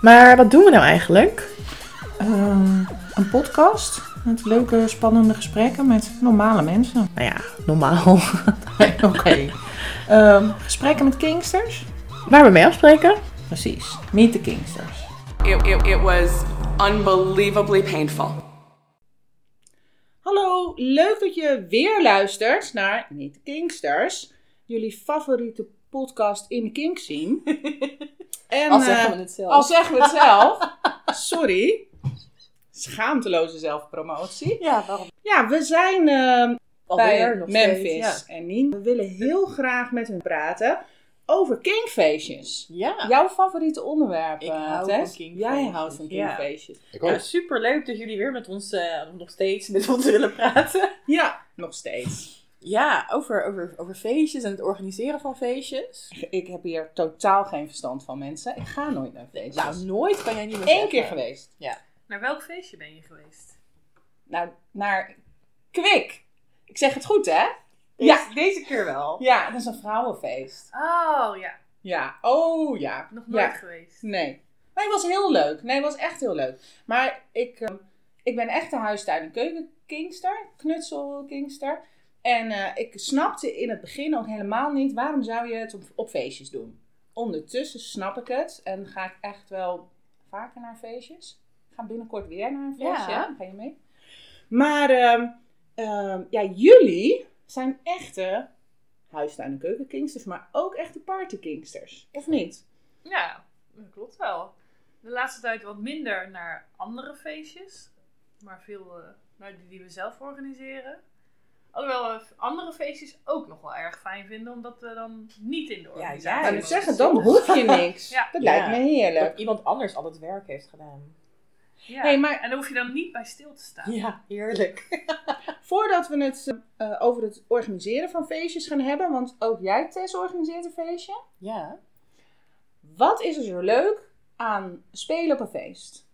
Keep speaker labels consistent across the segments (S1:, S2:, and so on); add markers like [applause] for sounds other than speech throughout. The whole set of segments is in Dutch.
S1: Maar wat doen we nou eigenlijk?
S2: Ehm, een podcast met leuke, spannende gesprekken met normale mensen.
S1: Nou ja, normaal. [laughs]
S2: Oké. Ehm, gesprekken met kingsters?
S1: Waar we mee afspreken?
S2: Precies, meet the kingsters.
S3: It, it, it was unbelievably painful.
S2: Hallo, leuk dat je weer luistert naar Meet the Kingsters. Jullie favoriete podcast in de kink scene. [laughs] En,
S4: Al zeggen
S2: eh,
S4: we het zelf.
S2: Al zeggen we het zelf. [laughs] Sorry. Schaamteloze zelfpromotie.
S4: Ja, waarom?
S2: Ja, we zijn bij
S4: Alweer nog
S2: Memphis
S4: steeds,
S2: en Nien. We willen heel graag met hun praten over kinkfeestjes.
S4: Ja. ja.
S2: Jouw favoriete onderwerp,
S4: Ik
S2: eh,
S4: hou
S2: Tess?
S4: van kinkfeestjes.
S2: Jij houdt van
S4: Ja.
S2: kinkfeestjes.
S5: Ik ook.
S4: Ja, superleuk dat jullie weer met ons, eh, nog steeds met ons willen praten.
S2: Ja, nog steeds.
S4: Ja, over, over, over feestjes en het organiseren van feestjes.
S2: Ik heb hier totaal geen verstand van mensen. Ik ga nooit naar feestjes.
S4: Nou, nooit kan jij niet meer
S2: Eén keer geweest.
S6: Naar welk feestje ben je geweest?
S2: Nou, naar Kwik. Ik zeg het goed, hè?
S4: Deze,
S2: Ja.
S4: deze keer wel.
S2: Ja, dat is een vrouwenfeest.
S6: Oh ja,
S2: Ja, oh ja.
S6: nog nooit
S2: Ja.
S6: geweest.
S2: Nee. Maar het was heel leuk. Nee, het was echt heel leuk. Maar ik, eh, ik ben echt een huistuin- en keukenkingster. Knutselkingster. En eh, ik snapte in het begin ook helemaal niet waarom zou je het op, op feestjes doen. Ondertussen snap ik het. En ga ik echt wel vaker naar feestjes. Ik ga binnenkort weer naar een feestje.
S4: Ja.
S2: Ga je mee? Maar ehm, ehm, ja, jullie zijn echte huistuin- en keukenkingsters. Maar ook echte partykingsters. Of niet?
S6: Ja, dat klopt wel. De laatste tijd wat minder naar andere feestjes. Maar veel eh, naar die die we zelf organiseren. Alhoewel we andere feestjes ook nog wel erg fijn vinden. Omdat we dan niet in de organisatie
S4: ja,
S2: Ik kan
S4: Ja,
S2: het
S4: dat
S2: zeggen, dan hoef je niks. [laughs]
S6: Ja.
S2: Dat
S4: Ja.
S2: lijkt me heerlijk.
S4: Dat iemand anders al het werk heeft gedaan.
S6: Ja.
S2: Hey, maar-
S6: En daar hoef je dan niet bij stil te staan.
S4: Ja, heerlijk. [laughs]
S2: Voordat we het eh, over het organiseren van feestjes gaan hebben, want ook jij, Tess, organiseert een feestje.
S4: Ja.
S2: Wat is er zo leuk aan spelen op een feest?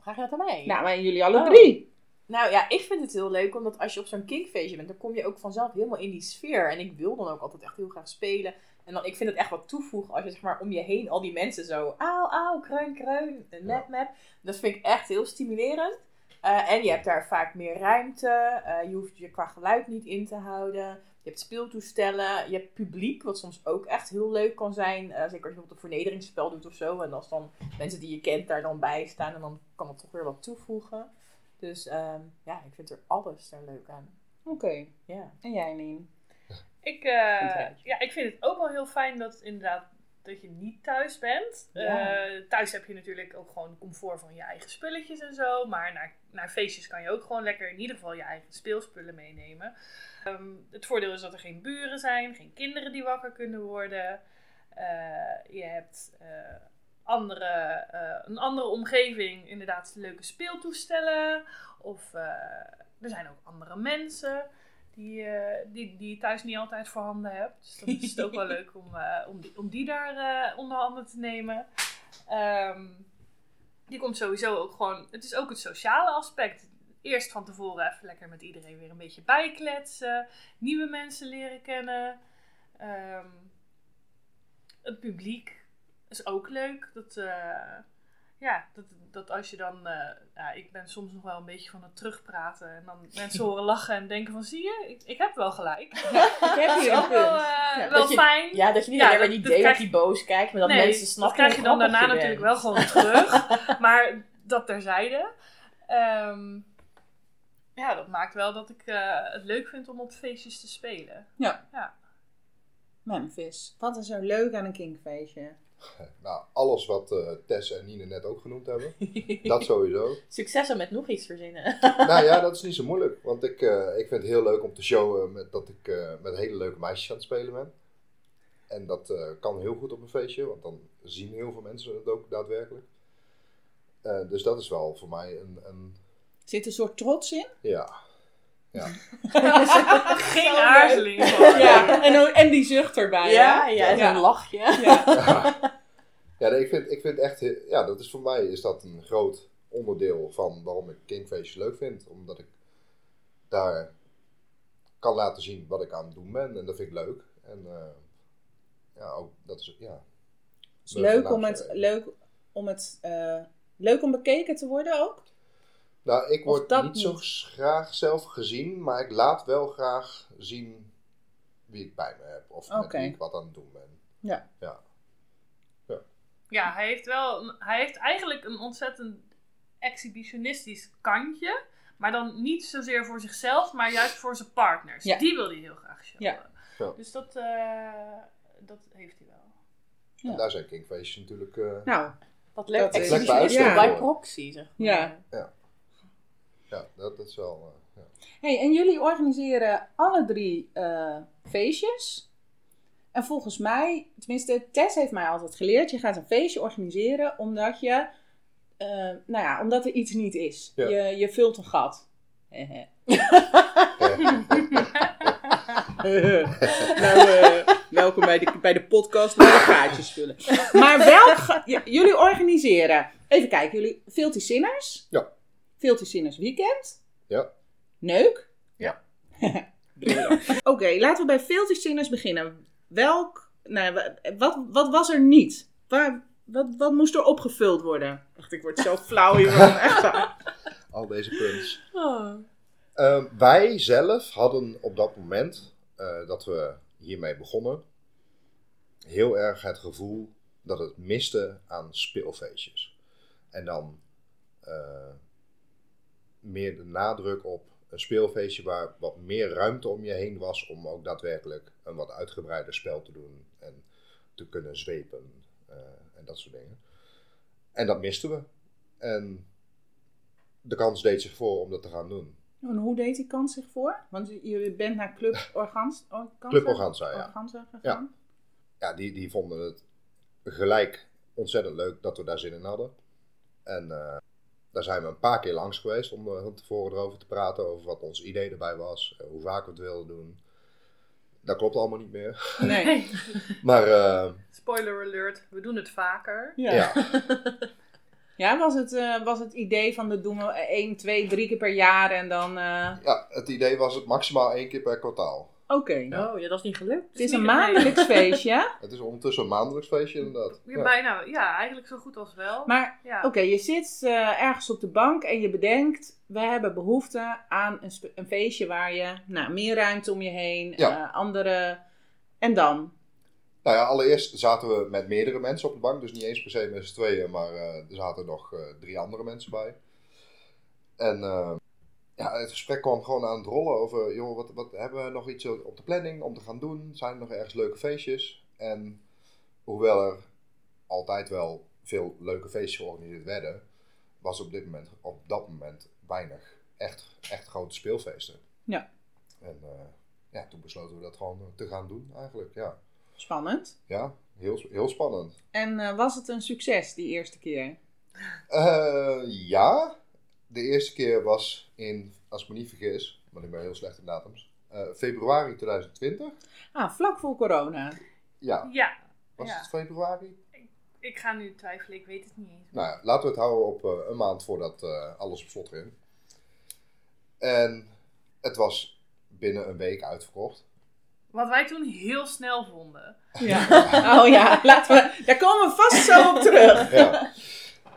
S4: Vraag je dat aan mij?
S2: Nou, maar jullie alle
S4: Oh.
S2: drie.
S4: Nou ja, ik vind het heel leuk, omdat als je op zo'n kinkfeestje bent, dan kom je ook vanzelf helemaal in die sfeer. En ik wil dan ook altijd echt heel graag spelen. En dan, ik vind het echt wat toevoegen als je zeg maar om je heen al die mensen zo, auw, auw, kreun, kreun, en map, map. Dat vind ik echt heel stimulerend. Eh, en je hebt daar vaak meer ruimte. eh, je hoeft je qua geluid niet in te houden. Je hebt speeltoestellen. Je hebt publiek, wat soms ook echt heel leuk kan zijn. Eh, zeker als je bijvoorbeeld een vernederingsspel doet of zo. En als dan mensen die je kent daar dan bij staan. En dan kan het toch weer wat toevoegen. Dus ehm, ja, ik vind er alles daar leuk aan.
S2: Oké.
S4: Ja.
S2: En jij, Nien?
S6: Ik, eh, ja, ik vind het ook wel heel fijn dat inderdaad dat je niet thuis bent.
S4: Ja.
S6: Eh, thuis heb je natuurlijk ook gewoon comfort van je eigen spulletjes en zo. Maar naar, naar feestjes kan je ook gewoon lekker in ieder geval je eigen speelspullen meenemen. Ehm, het voordeel is dat er geen buren zijn, geen kinderen die wakker kunnen worden. Eh, je hebt eh, andere, eh, een andere omgeving, inderdaad leuke speeltoestellen. Of eh, er zijn ook andere mensen die, eh, die, die je thuis niet altijd voorhanden hebt. Dus dan is het ook wel [laughs] leuk om, om, die, om die daar onder handen te nemen. Ehm, die komt sowieso ook gewoon. Het is ook het sociale aspect. Eerst van tevoren even lekker met iedereen weer een beetje bijkletsen. Nieuwe mensen leren kennen. Ehm, het publiek is ook leuk. Dat, eh, ja, dat, dat als je dan... eh, ja, ik ben soms nog wel een beetje van het terugpraten. En dan mensen horen [laughs] lachen en denken van... Zie je, ik, ik heb wel gelijk.
S2: Ik heb hier [laughs] een
S6: ook wel,
S2: punt.
S6: eh,
S2: Ja,
S6: wel
S4: je-
S6: fijn.
S4: ja, dat je niet
S6: Ja,
S4: alleen maar
S6: dat-
S4: die
S6: dat
S4: idee die boos kijkt, maar dat
S6: nee,
S4: mensen snappen
S6: dat krijg je dan daarna
S4: je
S6: natuurlijk wel gewoon terug. [laughs] maar dat terzijde. Ehm ja, dat maakt wel dat ik eh, het leuk vind om op feestjes te spelen.
S2: Memphis. Wat is er leuk aan een kinkfeestje? [laughs]
S5: Nou, alles wat eh, Tess en Nine net ook genoemd hebben. [laughs] dat sowieso.
S4: Successen met nog iets verzinnen. [laughs]
S5: nou ja, dat is niet zo moeilijk. Want ik, eh, ik vind het heel leuk om te showen met, dat ik eh, met hele leuke meisjes aan het spelen ben. En dat eh, kan heel goed op een feestje, want dan zien heel veel mensen het ook daadwerkelijk. Eh, dus dat is wel voor mij een, een
S2: Zit een soort trots in?
S5: ja. Ja,
S6: Geen aarzeling.
S2: Ja, en, en die zucht erbij.
S4: ja,
S2: hè?
S4: ja, en
S2: Ja.
S4: zo'n lachje.
S5: ja nee, ik, vind, ik vind echt, ja, dat is voor mij is dat een groot onderdeel van waarom ik Kingfeestjes leuk vind. Omdat ik daar kan laten zien wat ik aan het doen ben en dat vind ik leuk. En eh, ja, ook dat is, ja.
S2: Is leuk om het,
S5: Leuk
S2: om het eh, leuk om bekeken te worden ook?
S5: Nou, ik word niet zo graag zelf gezien, maar ik laat wel graag zien wie ik bij me heb. Of met
S2: Oké.
S5: wie ik wat aan het doen ben.
S2: Ja.
S5: Ja.
S6: Ja, hij heeft wel. een- Hij heeft eigenlijk een ontzettend exhibitionistisch kantje. Maar dan niet zozeer voor zichzelf, maar juist voor zijn partners.
S2: Ja.
S6: Die wil hij heel graag showen.
S2: Ja.
S5: Ja.
S6: Dus dat, eh, dat heeft hij wel.
S2: Ja.
S5: En daar zijn Kingfeestjes natuurlijk... eh,
S2: Nou,
S4: leuk.
S2: Dat is-
S4: Exhibitionisten
S2: Ja.
S4: bij proxy, zeg maar.
S2: Ja.
S5: ja, dat, dat is wel... eh, ja.
S2: hey, en jullie organiseren alle drie eh, feestjes. En volgens mij, tenminste, Tess heeft mij altijd geleerd: je gaat een feestje organiseren omdat je, eh, nou ja, omdat er iets niet is.
S5: Ja.
S2: Je, je vult een gat. [laughs] [laughs] Nou, eh, welkom bij de, bij de podcast waar de gaatjes vullen. Maar ga- j- jullie organiseren, even kijken, jullie Filthy Sinners.
S5: Ja.
S2: Filthy Sinners Weekend.
S5: Ja.
S2: Neuk.
S5: Ja. [laughs]
S2: Oké, laten we bij Filthy Sinners beginnen. Welk, nou, wa- wat, wat was er niet? Waar, wat, wat moest er opgevuld worden? Echt, ik word zo [laughs] flauw hiervan. Echt waar.
S5: Al deze punts.
S2: Oh.
S5: Eh, wij zelf hadden op dat moment eh, dat we hiermee begonnen, heel erg het gevoel dat het miste aan speelfeestjes. En dan eh, meer de nadruk op een speelfeestje waar wat meer ruimte om je heen was om ook daadwerkelijk een wat uitgebreider spel te doen en te kunnen zwepen eh, en dat soort dingen. En dat misten we. En de kans deed zich voor om dat te gaan doen.
S2: En hoe deed die kans zich voor? Want je- bent naar Club [laughs] Organs, Organza,
S5: Club Organza, ja.
S2: Organza gegaan.
S5: ja, die, die vonden het gelijk ontzettend leuk dat we daar zin in hadden. En eh, daar zijn we een paar keer langs geweest om eh, van tevoren erover te praten. Over wat ons idee erbij was, eh, hoe vaak we het wilden doen. Dat klopt allemaal niet meer. [laughs]
S2: Nee.
S5: Maar eh,
S6: Spoiler alert, we doen het vaker.
S2: Ja.
S5: ja, [laughs]
S2: Ja, was het, eh, was het idee van dat doen we één, twee, drie keer per jaar en dan... eh,
S5: ja, het idee was het maximaal één keer per kwartaal.
S2: Oké.
S4: Oh, ja, dat is niet gelukt.
S2: Het is een maandelijks [laughs] feestje.
S5: Het is ondertussen een maandelijks feestje inderdaad. Ja.
S6: bijna, ja, eigenlijk zo goed als wel.
S2: Maar
S6: ja.
S2: oké, je zit eh, ergens op de bank en je bedenkt... we hebben behoefte aan een, een feestje waar je nou, meer ruimte om je heen...
S5: Ja.
S2: eh, andere... En dan?
S5: Nou ja, allereerst zaten we met meerdere mensen op de bank. Dus niet eens per se met z'n tweeën, maar eh, er zaten nog eh, drie andere mensen bij. En eh, ja, het gesprek kwam gewoon aan het rollen over, joh, wat, wat hebben we nog iets op de planning om te gaan doen? Zijn er nog ergens leuke feestjes? En hoewel er altijd wel veel leuke feestjes georganiseerd werden, was op dit moment, op dat moment weinig echt, echt grote speelfeesten.
S2: Ja.
S5: En eh, ja, toen besloten we dat gewoon te gaan doen eigenlijk, ja.
S2: Spannend.
S5: Ja, heel, heel spannend.
S2: En eh, was het een succes die eerste keer?
S5: Eh, ja, de eerste keer was in, als ik me niet vergis, want ik ben heel slecht in datums, eh, februari 2020.
S2: Ah, vlak voor corona.
S5: Ja,
S6: Ja,
S5: was
S6: ja.
S5: het februari?
S6: ik ga nu twijfelen, ik weet het niet eens.
S5: Nou ja, laten we het houden op eh, een maand voordat eh, alles op slot ging. En het was binnen een week uitverkocht.
S6: Wat wij toen heel snel vonden.
S2: Ja. [laughs] Oh ja, laten we... Daar komen we vast zo op terug.
S5: Ja.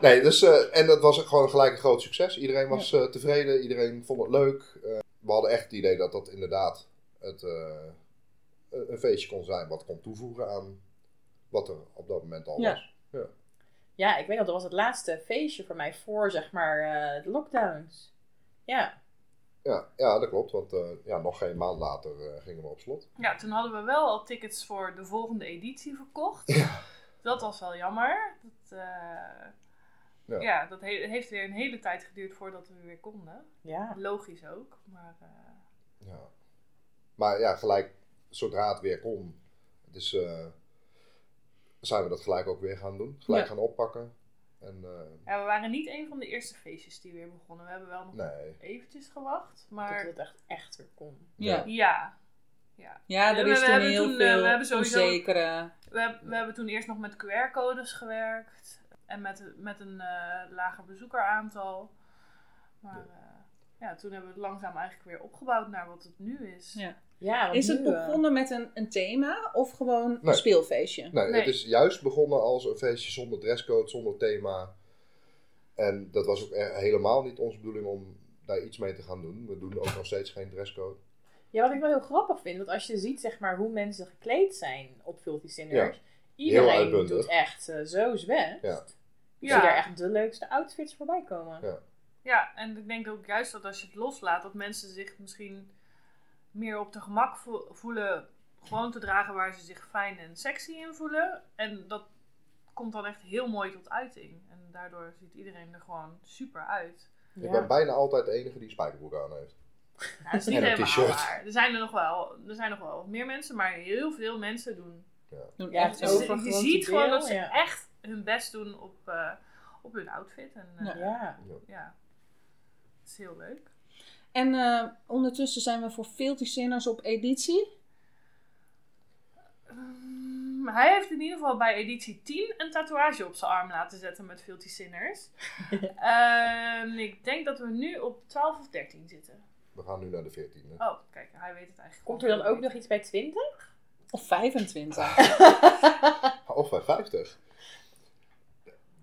S5: Nee, dus, eh, en dat was gewoon gelijk een groot succes. Iedereen was eh, tevreden, iedereen vond het leuk. Eh, we hadden echt het idee dat dat inderdaad het, eh, een feestje kon zijn wat kon toevoegen aan wat er op dat moment al
S2: Ja.
S5: was.
S4: Ja, ik weet nog, dat was het laatste feestje voor mij voor, zeg maar, eh, de lockdowns. Ja.
S5: Ja, ja, dat klopt, want eh, ja, nog geen maand later gingen we op slot.
S6: Ja, toen hadden we wel al tickets voor de volgende editie verkocht. Dat was wel jammer. Dat, eh,
S5: Ja.
S6: ja. dat he- heeft weer een hele tijd geduurd voordat we weer konden.
S4: Ja.
S6: Logisch ook. Maar eh,
S5: Ja. Maar ja, gelijk zodra het weer kon, dus, eh, zijn we dat gelijk ook weer gaan doen. Gelijk
S2: Ja.
S5: gaan oppakken. En eh,
S6: ja, we waren niet een van de eerste feestjes die weer begonnen. We hebben wel nog
S5: nee,
S6: eventjes gewacht.
S4: Dat
S6: Maar
S4: het echt, echt weer kon.
S2: Ja.
S6: ja. Ja,
S2: Ja, er
S6: We-
S2: is
S6: we
S2: toen
S6: hebben
S2: heel
S6: toen, eh,
S2: veel
S6: we hebben sowieso-
S2: onzekere...
S6: we, we hebben toen eerst nog met QR-codes gewerkt. En met, met een eh, lager bezoekeraantal. Maar eh, ja, toen hebben we het langzaam eigenlijk weer opgebouwd naar wat het nu is.
S2: Ja.
S4: Ja, want
S2: Is het
S4: nu, eh,
S2: begonnen met een, een thema of gewoon
S5: Nee.
S2: een speelfeestje?
S5: Nee,
S6: Nee.
S5: het is juist begonnen als een feestje zonder dresscode, zonder thema. En dat was ook e- helemaal niet onze bedoeling om daar iets mee te gaan doen. We doen ook nog steeds geen dresscode.
S4: Ja, wat ik wel heel grappig vind, want als je ziet zeg maar, hoe mensen gekleed zijn op Filthy Sinners, iedereen doet echt zo zwest.
S5: Ja.
S4: Ik zie daar
S6: Ja,
S4: echt de leukste outfits voorbij komen.
S5: Ja.
S6: ja, en ik denk ook juist dat als je het loslaat, dat mensen zich misschien meer op de gemak vo- voelen gewoon te dragen waar ze zich fijn en sexy in voelen. En dat komt dan echt heel mooi tot uiting. En daardoor ziet iedereen er gewoon super uit.
S5: Ik ben bijna altijd de enige die spijkerbroek aan heeft.
S6: Nou, dat is niet helemaal waar. Er zijn er nog wel, er zijn nog wel wat meer mensen, maar heel veel mensen doen.
S2: Doen
S4: Ja,
S2: echt
S4: het
S2: zo.
S4: is
S6: Dus
S4: over
S6: je ziet gewoon dat ze
S4: ja.
S6: echt hun best doen op, eh, op hun outfit. En eh,
S2: Ja.
S6: ja. Het is heel leuk.
S2: En eh, ondertussen zijn we voor Filthy Sinners op editie.
S6: Mm, hij heeft in ieder geval bij editie 10 een tatoeage op zijn arm laten zetten met Filthy Sinners. [laughs] Ehm, ik denk dat we nu op 12 of 13 zitten.
S5: We gaan nu naar de 14e.
S6: Oh, kijk, hij weet het eigenlijk.
S4: Komt er dan ook nog iets bij 20?
S2: Of 25. [laughs]
S5: Of bij 50.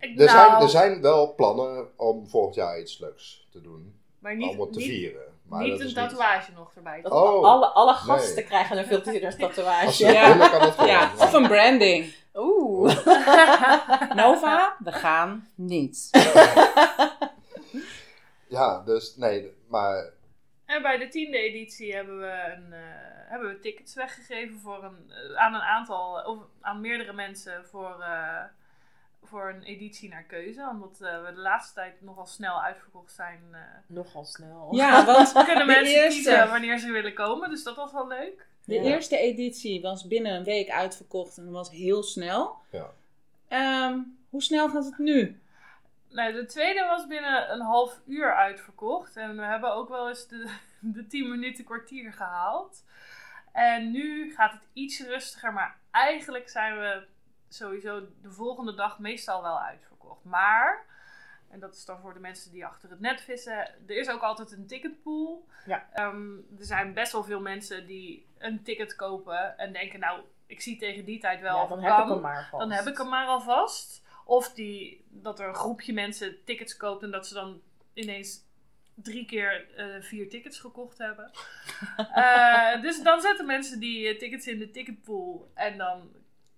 S6: Ik,
S5: Er, zijn,
S6: nou,
S5: er zijn wel plannen om volgend jaar iets leuks te doen.
S6: maar niet,
S5: allemaal te
S6: niet,
S5: vieren. Maar
S6: niet een tatoeage nog erbij.
S4: Dat
S5: Oh.
S4: alle, alle gasten
S5: Nee.
S4: krijgen een Sinners [laughs]
S5: Als
S4: tatoeage.
S2: Ja.
S5: willen, gewoon.
S2: ja, of een branding.
S4: Oeh. [laughs]
S2: Nova, we gaan niet. [laughs]
S5: Ja, dus nee, maar
S6: En bij de tiende editie hebben we, een, eh, hebben we tickets weggegeven voor een, eh, aan een aantal, of aan meerdere mensen voor, eh, voor een editie naar keuze. Omdat eh, we de laatste tijd nogal snel uitverkocht zijn. eh,
S4: Nogal snel.
S2: Ja, [laughs] want [laughs]
S6: kunnen mensen
S2: eerste,
S6: kiezen wanneer ze willen komen, dus dat was wel leuk.
S2: de
S4: Ja.
S2: eerste editie was binnen een week uitverkocht en dat was heel snel.
S5: Ja.
S2: Ehm, hoe snel gaat het nu?
S6: Nou, de tweede was binnen een half uur uitverkocht. En we hebben ook wel eens de, [laughs] de 10 minuten kwartier gehaald. En nu gaat het iets rustiger, maar eigenlijk zijn we sowieso de volgende dag meestal wel uitverkocht. Maar, en dat is dan voor de mensen die achter het net vissen, er is ook altijd een ticketpool.
S4: Ja.
S6: Ehm, er zijn best wel veel mensen die een ticket kopen en denken, nou, ik zie tegen die tijd wel
S4: Ja, dan heb ik
S6: kan.
S4: maar vast.
S6: Dan heb ik hem maar alvast. Of die, dat er een groepje mensen tickets koopt en dat ze dan ineens drie keer eh, vier tickets gekocht hebben. [laughs] Eh, dus dan zetten mensen die eh, tickets in de ticketpool en dan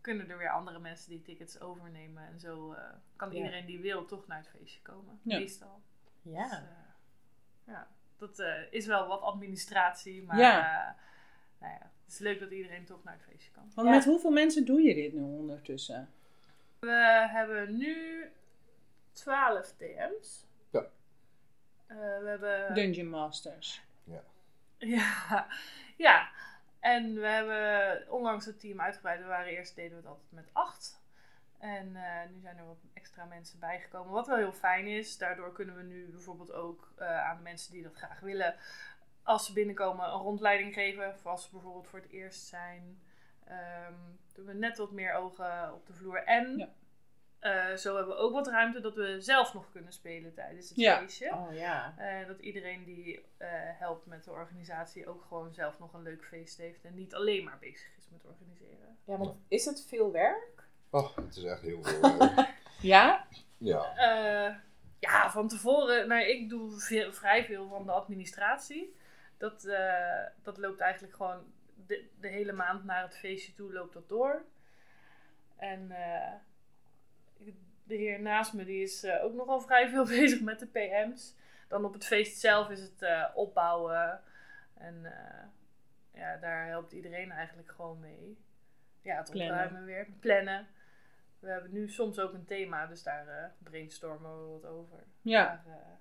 S6: kunnen er weer andere mensen die tickets overnemen. En zo eh, kan
S4: Ja.
S6: iedereen die wil toch naar het feestje komen.
S2: Ja.
S6: Meestal. Dus,
S4: Ja.
S6: eh, ja, dat eh, is wel wat administratie, maar
S2: Ja.
S6: eh, nou ja, het is leuk dat iedereen toch naar het feestje kan.
S2: Want
S4: Ja.
S2: met hoeveel mensen doe je dit nu ondertussen?
S6: We hebben nu 12 DM's.
S5: Ja.
S6: Eh, we hebben.
S2: Dungeon Masters.
S6: Ja, ja. En we hebben onlangs het team uitgebreid. We waren eerst deden we het altijd met acht. En eh, nu zijn er wat extra mensen bijgekomen. Wat wel heel fijn is. Daardoor kunnen we nu bijvoorbeeld ook eh, aan de mensen die dat graag willen. Als ze binnenkomen een rondleiding geven. Of als ze bijvoorbeeld voor het eerst zijn. Ehm doen we net wat meer ogen op de vloer. En. Eh, zo hebben we ook wat ruimte dat we zelf nog kunnen spelen tijdens het
S2: Ja.
S6: feestje.
S4: Oh ja.
S6: Eh, dat iedereen die eh, helpt met de organisatie ook gewoon zelf nog een leuk feest heeft. En niet alleen maar bezig is met organiseren.
S4: Ja, want is het veel werk?
S5: oh, het is echt heel veel. [laughs] werk.
S2: Ja?
S5: ja,
S6: Eh, ja, van tevoren. Nou, ik doe veel, vrij veel van de administratie. Dat, eh, dat loopt eigenlijk gewoon de, de hele maand naar het feestje toe loopt dat door. En eh, de heer naast me die is eh, ook nogal vrij veel [laughs] bezig met de PM's. Dan op het feest zelf is het eh, opbouwen. En eh, ja, daar helpt iedereen eigenlijk gewoon mee. Ja, het
S2: Plannen.
S6: opruimen weer. Plannen. We hebben nu soms ook een thema, dus daar eh, brainstormen we wat over.
S2: Ja.
S6: Maar,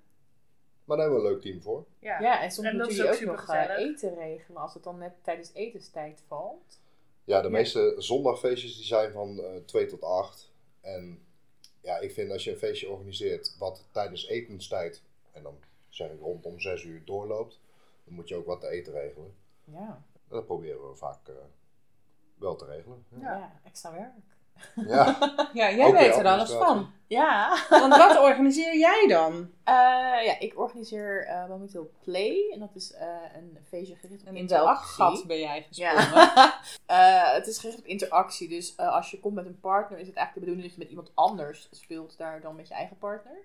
S5: maar daar hebben we een leuk team voor.
S6: ja.
S4: Ja, en soms
S6: En
S4: moeten jullie
S6: ook
S4: ook nog eten regelen als het dan net tijdens etenstijd valt.
S5: Ja, de
S6: Ja.
S5: meeste zondagfeestjes die zijn van eh 2 tot 8. En ja, ik vind als je een feestje organiseert wat tijdens etenstijd, en dan zeg ik rondom 6 uur doorloopt, dan moet je ook wat te eten regelen.
S4: Ja.
S5: En dat proberen we vaak eh, wel te regelen. Ja,
S4: Ja. extra werk.
S5: Ja, [laughs]
S2: Ja, jij
S5: Ook
S2: weet er alles van.
S4: Ja. [laughs]
S2: Want wat organiseer jij dan?
S4: Eh, ja, ik organiseer eh, momenteel Play. En dat is eh, een feestje gericht op
S2: En in welk
S4: interactie.
S2: gat ben jij gesprongen?
S4: Ja. [laughs] Het is gericht op interactie. Dus als je komt met een partner, is het eigenlijk de bedoeling dat je met iemand anders speelt daar dan met je eigen partner.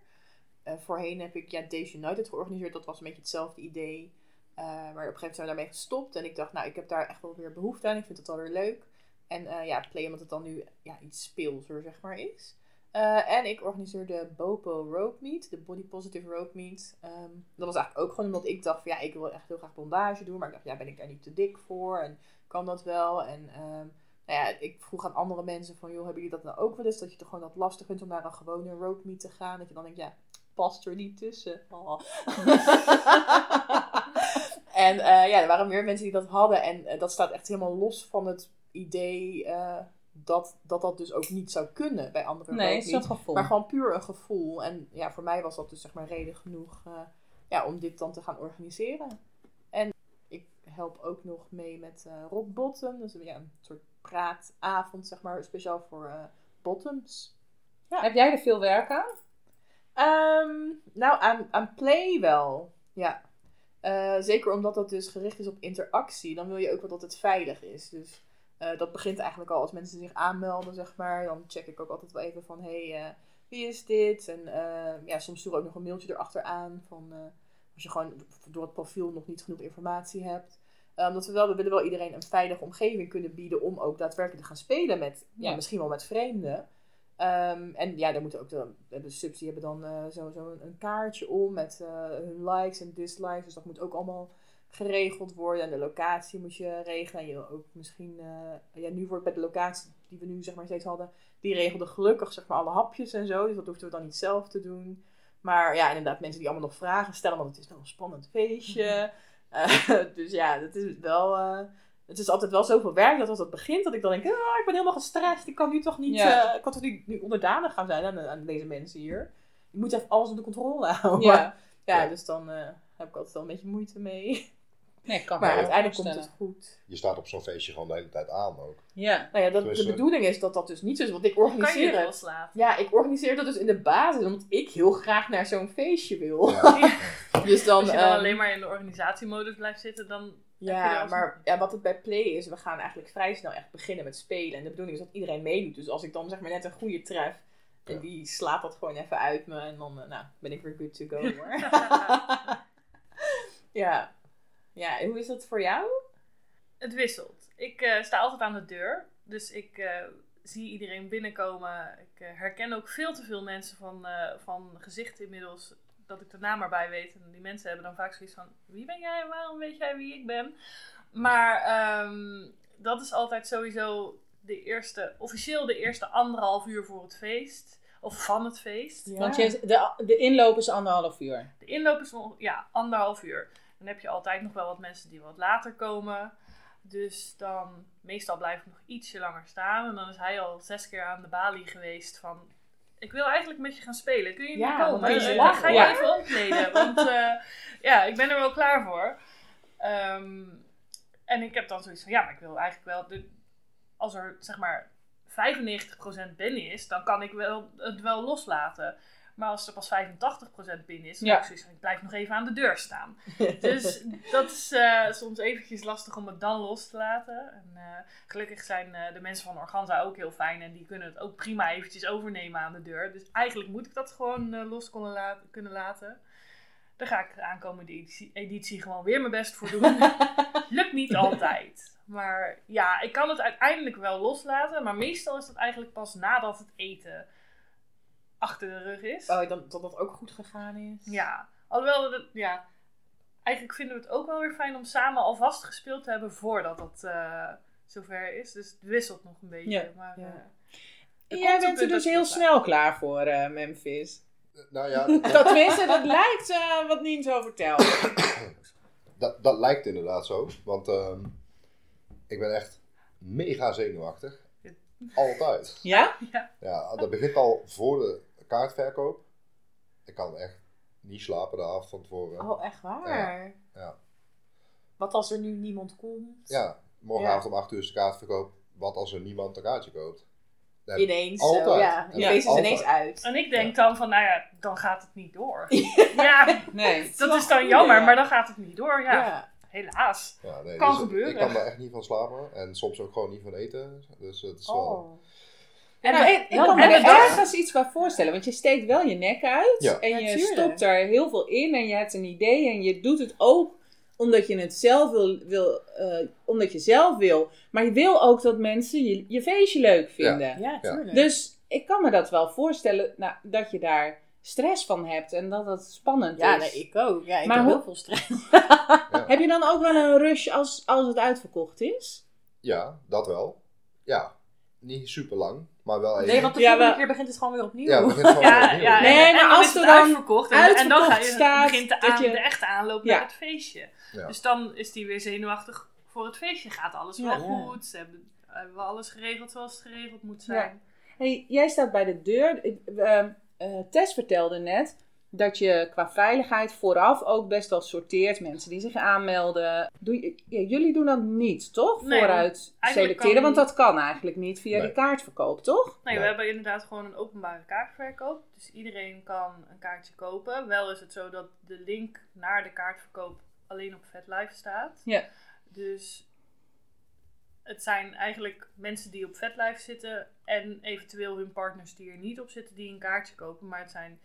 S4: Voorheen heb ik ja, Days United georganiseerd. Dat was een beetje hetzelfde idee. Maar op een gegeven moment zijn we daarmee gestopt. En ik dacht, nou, ik heb daar echt wel weer behoefte aan. Ik vind het wel weer leuk. En eh, ja, Play, omdat het dan nu ja, iets speelser, zeg maar, is. Eh, en ik organiseer de Bopo Rope Meet, de Body Positive Rope Meet. Ehm, dat was eigenlijk ook gewoon omdat ik dacht van ja, ik wil echt heel graag bondage doen. Maar ik dacht, ja, ben ik daar niet te dik voor? En kan dat wel? En ehm, nou ja, ik vroeg aan andere mensen van joh, hebben jullie dat nou ook wel eens? Dat je toch gewoon dat lastig vindt om naar een gewone rope meet te gaan. Dat je dan denkt, ja, past er niet tussen. Oh. [laughs] [laughs] en eh, ja, er waren meer mensen die dat hadden. En dat staat echt helemaal los van het idee eh, dat, dat dat dus ook niet zou kunnen bij andere
S2: Nee, is gevoel.
S4: Maar gewoon puur een gevoel. En ja, voor mij was dat dus zeg maar reden genoeg eh, ja, om dit dan te gaan organiseren. En ik help ook nog mee met eh Rock Bottom. Dus ja, een soort praatavond, zeg maar, speciaal voor bottoms.
S2: Heb jij er veel werk aan?
S4: Ehm, nou, aan, aan play wel. Ja. Zeker omdat dat dus gericht is op interactie. Dan wil je ook wel dat het veilig is. Dus eh, dat begint eigenlijk al als mensen zich aanmelden, zeg maar. Dan check ik ook altijd wel even van, hé, hey, eh, wie is dit? En eh, ja, soms stuur ik ook nog een mailtje erachteraan. Van, als je gewoon door het profiel nog niet genoeg informatie hebt. Omdat we wel, we willen wel iedereen een veilige omgeving kunnen bieden om ook daadwerkelijk te gaan spelen met, ja,
S2: Ja.
S4: misschien wel met vreemden. Ehm, en ja, daar moeten ook de, de subs die hebben dan eh, zo, zo een, kaartje om met hun likes en dislikes. Dus dat moet ook allemaal geregeld worden. En de locatie moet je regelen. En je ook misschien, eh, ja, nu wordt bij de locatie die we nu zeg maar steeds hadden, die regelde gelukkig zeg maar alle hapjes en zo. Dus dat hoefden we dan niet zelf te doen. Maar ja, inderdaad, mensen die allemaal nog vragen stellen, want het is wel een spannend feestje. Eh, [laughs] dus ja, dat is wel. eh, het is altijd wel zoveel werk dat als het begint, dat ik dan denk, ah, ik ben helemaal gestrest. Ik kan nu toch niet,
S2: Ja.
S4: ik kan toch niet nu onderdanig gaan zijn aan, aan deze mensen hier. Je moet even alles onder controle [laughs] houden.
S2: Ja.
S4: Ja,
S5: Ja.
S4: dus dan heb ik altijd wel een beetje moeite mee.
S2: Nee, ik kan
S4: Maar uiteindelijk komt het goed.
S5: je staat op zo'n feestje gewoon de hele tijd aan ook.
S2: Ja.
S4: Nou ja, dat, de bedoeling is dat dat dus niet zo is. Want ik
S6: Kan je
S4: organiseer
S6: het?
S4: Ja, ik organiseer dat dus in de basis, omdat ik heel graag naar zo'n feestje wil.
S5: Ja. [laughs]
S4: Dus dan,
S6: Als je dan
S4: ehm,
S6: alleen maar in de organisatiemodus blijft zitten, dan
S4: Ja, maar ja, wat het bij Play is, we gaan eigenlijk vrij snel echt beginnen met spelen. En de bedoeling is dat iedereen meedoet. Dus als ik dan zeg maar net een goede tref, en
S5: Ja.
S4: die slaat dat gewoon even uit me. En dan eh, nou, ben ik weer good to go hoor. [laughs] ja. Ja, en hoe is dat voor jou?
S6: Het wisselt. Ik eh, sta altijd aan de deur. Dus ik eh, zie iedereen binnenkomen. Ik eh, herken ook veel te veel mensen van, eh, van gezicht inmiddels. Dat ik de naam erbij weet. En die mensen hebben dan vaak zoiets van: wie ben jij en waarom weet jij wie ik ben? Maar ehm, dat is altijd sowieso de eerste, officieel de eerste anderhalf uur voor het feest. Of van het feest.
S4: Ja.
S2: Want je, de, de inloop is anderhalf uur.
S6: De inloop is ja, anderhalf uur. Dan heb je altijd nog wel wat mensen die wat later komen. Dus dan, meestal blijf ik nog ietsje langer staan. En dan is hij al zes keer aan de balie geweest van... Ik wil eigenlijk met je gaan spelen. Kun je
S4: Ja,
S6: komen? Eh,
S4: lachen,
S6: Ga je even omkleden? Want eh, ja, ik ben er wel klaar voor. Ehm, en ik heb dan zoiets van... Ja, maar ik wil eigenlijk wel... De, als er, zeg maar, 95% binnen is... Dan kan ik wel, het wel loslaten. Maar als er pas 85% binnen is, dan
S2: Ja.
S6: ik blijf nog even aan de deur staan. [laughs] Dus dat is eh, soms eventjes lastig om het dan los te laten. En, eh, gelukkig zijn eh, de mensen van Organza ook heel fijn en die kunnen het ook prima eventjes overnemen aan de deur. Dus eigenlijk moet ik dat gewoon los kunnen, laten, kunnen laten. Daar ga ik de aankomende editie, editie gewoon weer mijn best voor doen. [laughs] Lukt niet altijd. Maar ja, ik kan het uiteindelijk wel loslaten. Maar meestal is dat eigenlijk pas nadat het eten achter de rug is.
S4: Oh, dan, dat dat ook goed gegaan is?
S6: Ja, alhoewel, dat, ja, eigenlijk vinden we het ook wel weer fijn om samen alvast gespeeld te hebben voordat dat eh, zover is. Dus het wisselt nog een beetje.
S2: Ja.
S6: Maar,
S4: Ja.
S6: eh,
S2: En jij bent er dus
S6: dat
S2: heel snel klaar voor, eh, Memphis.
S5: Nou ja, [laughs]
S2: Dat
S5: dat,
S2: tenminste, dat lijkt wat Nien zo vertelt. [coughs]
S5: dat, dat lijkt inderdaad zo. Want ehm, ik ben echt mega zenuwachtig. Altijd. [laughs]
S2: Ja?
S5: Ja, dat begint al voor de kaartverkoop. Ik kan echt niet slapen de avond van tevoren.
S4: Oh, echt waar?
S5: Ja.
S4: Wat als er nu niemand komt?
S5: Ja, morgenavond om 8 uur is de kaartverkoop. Wat als er niemand een kaartje koopt? Ja,
S4: Ineens.
S5: Altijd.
S4: Zo, ja. Is
S5: altijd.
S4: ineens uit.
S6: En ik denk dan van, nou ja, dan gaat het niet door. [laughs] Ja,
S2: Nee. [laughs]
S6: dat is dan jammer, maar dan gaat het niet door. Ja,
S4: Ja.
S6: helaas.
S5: Ja, nee,
S6: Kan
S5: dus
S6: gebeuren.
S5: Ik kan daar echt niet van slapen. En soms ook gewoon niet van eten. Dus het is wel...
S2: En
S4: maar-
S2: ik, kan me er ergens iets bij voorstellen. Want je steekt wel je nek uit.
S5: Ja.
S2: En je
S4: Natuurlijk.
S2: stopt daar heel veel in. En je hebt een idee. En je doet het ook omdat je het zelf wil. wil eh, omdat je zelf wil. Maar je wil ook dat mensen je, je feestje leuk vinden.
S4: Ja, tuurlijk.
S2: Dus ik kan me dat wel voorstellen. Nou, dat je daar stress van hebt. En dat het spannend
S4: ja,
S2: is.
S4: nee, ik ook. Ja, ik
S2: Maar
S4: heb heel veel stress. [laughs]
S2: Heb je dan ook wel een rush als, als het uitverkocht is?
S5: Ja, dat wel. Ja, niet super lang, maar wel even.
S4: Nee, want de
S2: Ja,
S4: volgende keer begint het gewoon weer opnieuw.
S5: Ja, het begint [laughs] gewoon
S6: Ja,
S5: opnieuw.
S6: ja,
S2: Nee,
S6: en-
S2: maar als er
S6: het
S2: dan
S6: uitverkocht en, en dan ga je,
S2: staat
S6: begint de, aan,
S2: je-
S6: de echte aanloop
S2: Ja.
S6: naar het feestje.
S5: Ja.
S6: Dus dan is die weer zenuwachtig voor het feestje. Gaat alles wel goed? Ze hebben, hebben we alles geregeld zoals het geregeld moet zijn?
S2: Hey, jij staat bij de deur. Ehm, eh, Tess vertelde net dat je qua veiligheid vooraf ook best wel sorteert. Mensen die zich aanmelden. Doe je, ja, jullie doen dat niet, toch?
S6: Nee,
S2: Vooruit selecteren. Want dat kan eigenlijk niet via
S5: Nee.
S2: de kaartverkoop, toch?
S6: Nee, we
S5: Nee.
S6: hebben inderdaad gewoon een openbare kaartverkoop. Dus iedereen kan een kaartje kopen. Wel is het zo dat de link naar de kaartverkoop alleen op VetLife staat.
S2: Ja.
S6: Dus het zijn eigenlijk mensen die op VetLife zitten en eventueel hun partners die er niet op zitten die een kaartje kopen. Maar het, zijn,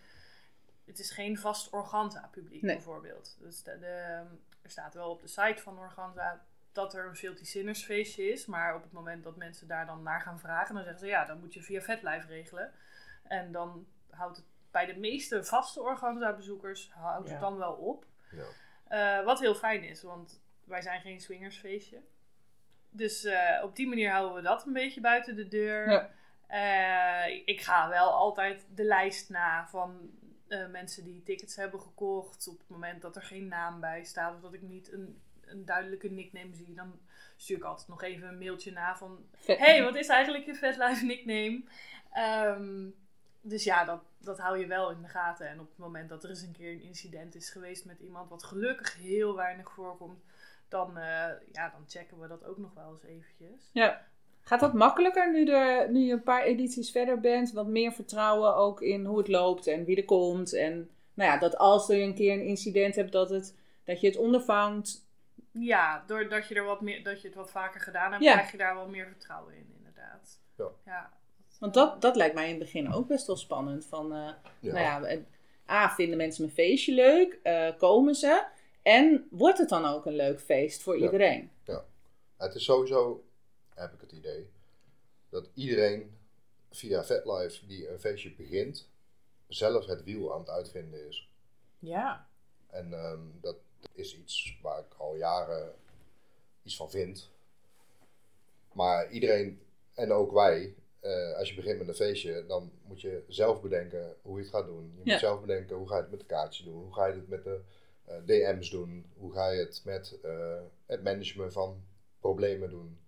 S6: het is geen vast Organza publiek
S2: Nee.
S6: bijvoorbeeld. Dus de, de- er staat wel op de site van Organza dat er een Filthy Sinners feestje is. Maar op het moment dat mensen daar dan naar gaan vragen, dan zeggen ze ja, dan moet je via VetLife regelen. En dan houdt het bij de meeste vaste Organza bezoekers houdt
S4: Ja.
S6: het dan wel op.
S5: Ja.
S6: Eh, wat heel fijn is, want wij zijn geen swingersfeestje. Dus eh, op die manier houden we dat een beetje buiten de deur.
S2: Ja.
S6: Eh, ik ga wel altijd de lijst na van eh, mensen die tickets hebben gekocht. Op het moment dat er geen naam bij staat of dat ik niet een, een duidelijke nickname zie, dan stuur ik altijd nog even een mailtje na van
S2: Vet.
S6: hey, wat is eigenlijk je VetLife nickname? Ehm, dus ja, dat, dat hou je wel in de gaten. En op het moment dat er eens een keer een incident is geweest met iemand, wat gelukkig heel weinig voorkomt, dan, eh, ja, dan checken we dat ook nog wel eens eventjes.
S2: Ja. Gaat dat makkelijker nu, er, nu je een paar edities verder bent? Wat meer vertrouwen ook in hoe het loopt en wie er komt. En nou ja, dat als er een keer een incident hebt, dat, het, dat je het ondervangt.
S6: Ja, doordat je, er wat meer, dat je het wat vaker gedaan hebt,
S2: Ja.
S6: krijg je daar wel meer vertrouwen in, inderdaad.
S5: Ja.
S6: ja.
S2: Want dat, dat lijkt mij in het begin ook best wel spannend. Van, eh,
S5: Ja.
S2: Nou ja, A, vinden mensen mijn feestje leuk? Eh, komen ze? En wordt het dan ook een leuk feest voor
S5: Ja.
S2: iedereen?
S5: Het is sowieso, heb ik het idee, dat iedereen via VetLife die een feestje begint, zelf het wiel aan het uitvinden is.
S4: Ja.
S5: En ehm, dat is iets waar ik al jaren iets van vind. Maar iedereen, en ook wij, eh, als je begint met een feestje, dan moet je zelf bedenken hoe je het gaat doen. Je
S2: Ja.
S5: moet zelf bedenken hoe ga je het met de kaartjes doen, hoe ga je het met de eh, DM's doen, hoe ga je het met eh, het management van problemen doen.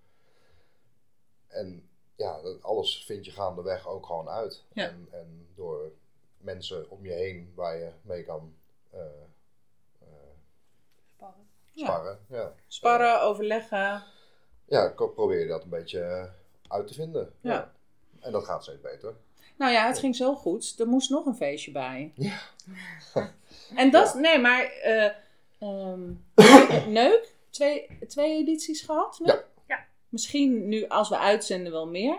S5: En ja, dat alles vind je gaandeweg ook gewoon uit.
S2: Ja.
S5: En, en door mensen om je heen waar je mee kan eh, eh,
S6: Spannend.
S2: Ja.
S5: sparren. Ja.
S2: Sparren, overleggen.
S5: Ja, ik probeer dat een beetje uit te vinden.
S2: Ja.
S5: En dat gaat steeds beter.
S2: Nou ja, het ging zo goed. Er moest nog een feestje bij.
S5: Ja. [laughs]
S2: En dat, nee, maar eh, ehm, [coughs] Neuk, twee, twee edities gehad? nu?
S5: Ja.
S2: Misschien nu als we uitzenden wel meer.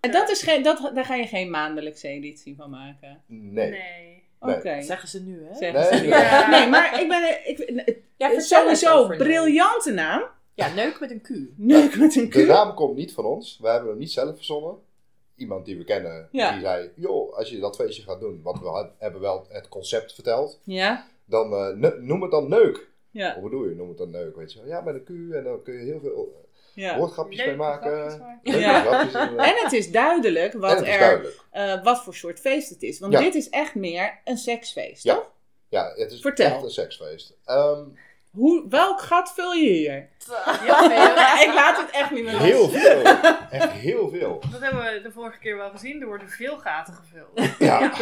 S2: En dat is geen, dat, daar ga je geen maandelijkse editie van maken.
S5: Nee.
S6: Nee.
S2: Oké.
S4: Zeggen ze nu, hè?
S2: Zeggen
S5: Nee.
S2: ze nu.
S6: Ja.
S2: Nee, maar ik ben. Ik,
S4: Ja,
S2: sowieso briljante naam.
S4: Ja, neuk met een Q.
S2: Neuk met een
S5: De
S2: Q.
S5: naam komt niet van ons. We hebben hem niet zelf verzonnen. Iemand die we kennen,
S2: Ja.
S5: die zei... joh, als je dat feestje gaat doen... want we hebben wel het concept verteld...
S2: Ja,
S5: dan eh, noem het dan neuk.
S2: ja,
S5: Hoe bedoel je, noem het dan neuk, weet je wel. Ja, met een Q en dan kun je heel veel
S2: ja.
S5: woordgrapjes mee maken. Leuke
S2: Ja.
S5: grapjes. [laughs]
S2: En het is duidelijk wat,
S5: is
S2: er,
S5: duidelijk.
S2: eh, wat voor soort feest het is. Want
S5: Ja.
S2: dit is echt meer een seksfeest,
S5: Ja.
S2: toch?
S5: Ja, het is
S2: Vertel.
S5: echt een seksfeest. Ehm,
S2: Hoe, welk gat vul je hier?
S6: Ja, [laughs]
S2: ik laat het echt niet meer los.
S5: heel veel. Echt heel veel.
S6: Dat hebben we de vorige keer wel gezien. Er worden veel gaten gevuld.
S5: Ja,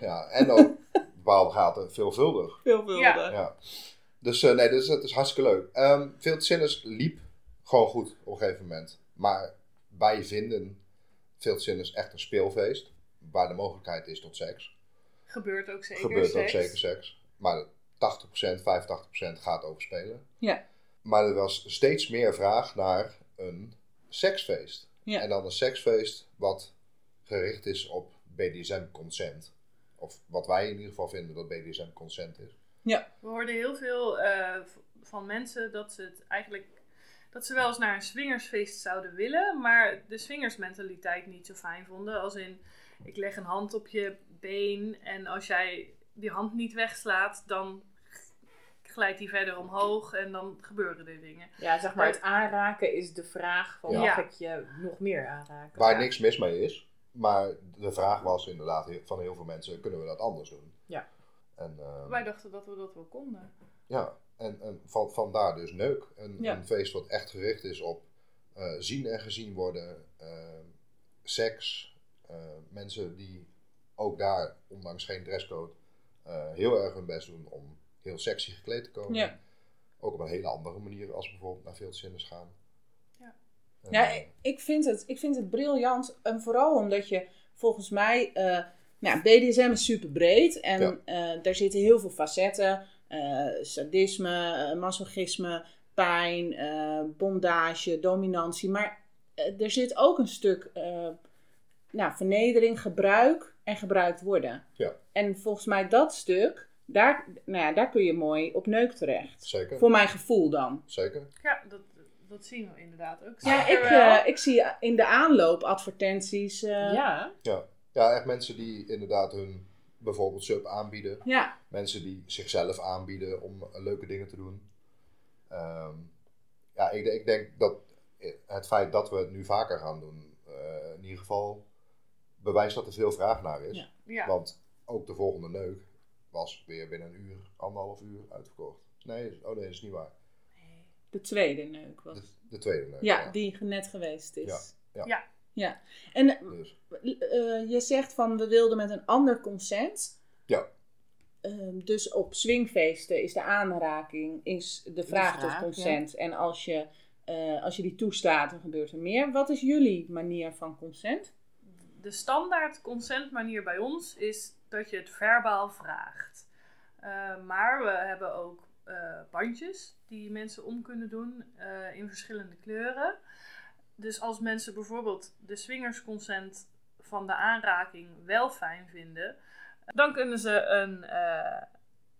S5: ja. en ook bepaalde gaten veelvuldig.
S2: Veelvuldig.
S6: Ja.
S5: Ja. Dus eh, nee, dus het is hartstikke leuk. Ehm Veel liep gewoon goed op een gegeven moment. Maar bij vinden is echt een speelfeest. Waar de mogelijkheid is tot seks.
S6: Gebeurt ook zeker.
S5: Gebeurt ook
S6: seks.
S5: zeker seks. Maar 80%, 85% gaat over spelen.
S2: Ja.
S5: Maar er was steeds meer vraag naar een seksfeest.
S2: Ja.
S5: En dan een seksfeest wat gericht is op BDSM-consent. Of wat wij in ieder geval vinden dat BDSM-consent is.
S6: We hoorden heel veel eh, van mensen dat ze het eigenlijk. Dat ze wel eens naar een swingersfeest zouden willen, maar de swingersmentaliteit niet zo fijn vonden. Als in, ik leg een hand op je been en als jij die hand niet wegslaat, dan glijdt die verder omhoog en dan gebeuren er dingen.
S4: Ja, zeg maar, het aanraken is de vraag van
S6: Ja.
S4: mag ik je nog meer aanraken?
S5: Waar
S6: Ja.
S5: niks mis mee is. Maar de vraag was inderdaad van heel veel mensen, kunnen we dat anders doen?
S4: Ja.
S5: En, eh,
S6: Wij dachten dat we dat wel konden.
S5: Ja, en, en van, vandaar dus Neuk. Een,
S2: Ja.
S5: een feest wat echt gericht is op eh, zien en gezien worden, eh, seks, eh, mensen die ook daar, ondanks geen dresscode, eh, heel erg hun best doen om heel sexy gekleed te komen.
S2: Ja.
S5: Ook op een hele andere manier als bijvoorbeeld naar veel zinners gaan.
S6: Ja.
S5: En,
S2: Ja, ik- vind, het, ik vind het briljant. En vooral omdat je volgens mij. nou, BDSM is super breed. En
S5: Ja.
S2: daar zitten heel veel facetten: sadisme, eh, masochisme, pijn, eh, bondage, dominantie. Maar eh, er zit ook een stuk eh, nou, vernedering, gebruik en gebruikt worden.
S5: Ja.
S2: En volgens mij dat stuk. Daar, nou ja, daar kun je mooi op neuk terecht.
S5: Zeker,
S2: Voor mijn gevoel dan.
S5: zeker.
S6: Ja, dat, dat zien we inderdaad ook.
S2: Ja, ik, eh, ik zie in de aanloop advertenties. eh,
S4: Ja,
S5: Ja. ja, echt mensen die inderdaad hun bijvoorbeeld sub aanbieden.
S2: ja,
S5: Mensen die zichzelf aanbieden om eh, leuke dingen te doen. Ehm, ja, ik, ik denk dat het feit dat we het nu vaker gaan doen, eh, in ieder geval bewijst dat er veel vraag naar is.
S2: Ja.
S6: ja.
S5: Want ook de volgende neuk was weer binnen een uur, anderhalf uur uitverkocht. Nee, oh nee, dat is niet waar.
S2: de tweede neuk was.
S5: De, de tweede neuk.
S2: ja, die net geweest is.
S5: Ja, ja.
S6: Ja.
S2: En
S5: Dus,
S2: eh, je zegt van we wilden met een ander consent.
S5: Ja.
S2: Ehm, dus op swingfeesten is de aanraking is de vraag tot consent. En als je, eh, als je die toestaat, dan gebeurt er meer. Wat is jullie manier van consent?
S6: de standaard consentmanier bij ons is dat je het verbaal vraagt. Eh, maar we hebben ook eh, bandjes die mensen om kunnen doen eh, in verschillende kleuren. Dus als mensen bijvoorbeeld de swingersconsent van de aanraking wel fijn vinden, dan kunnen ze een eh,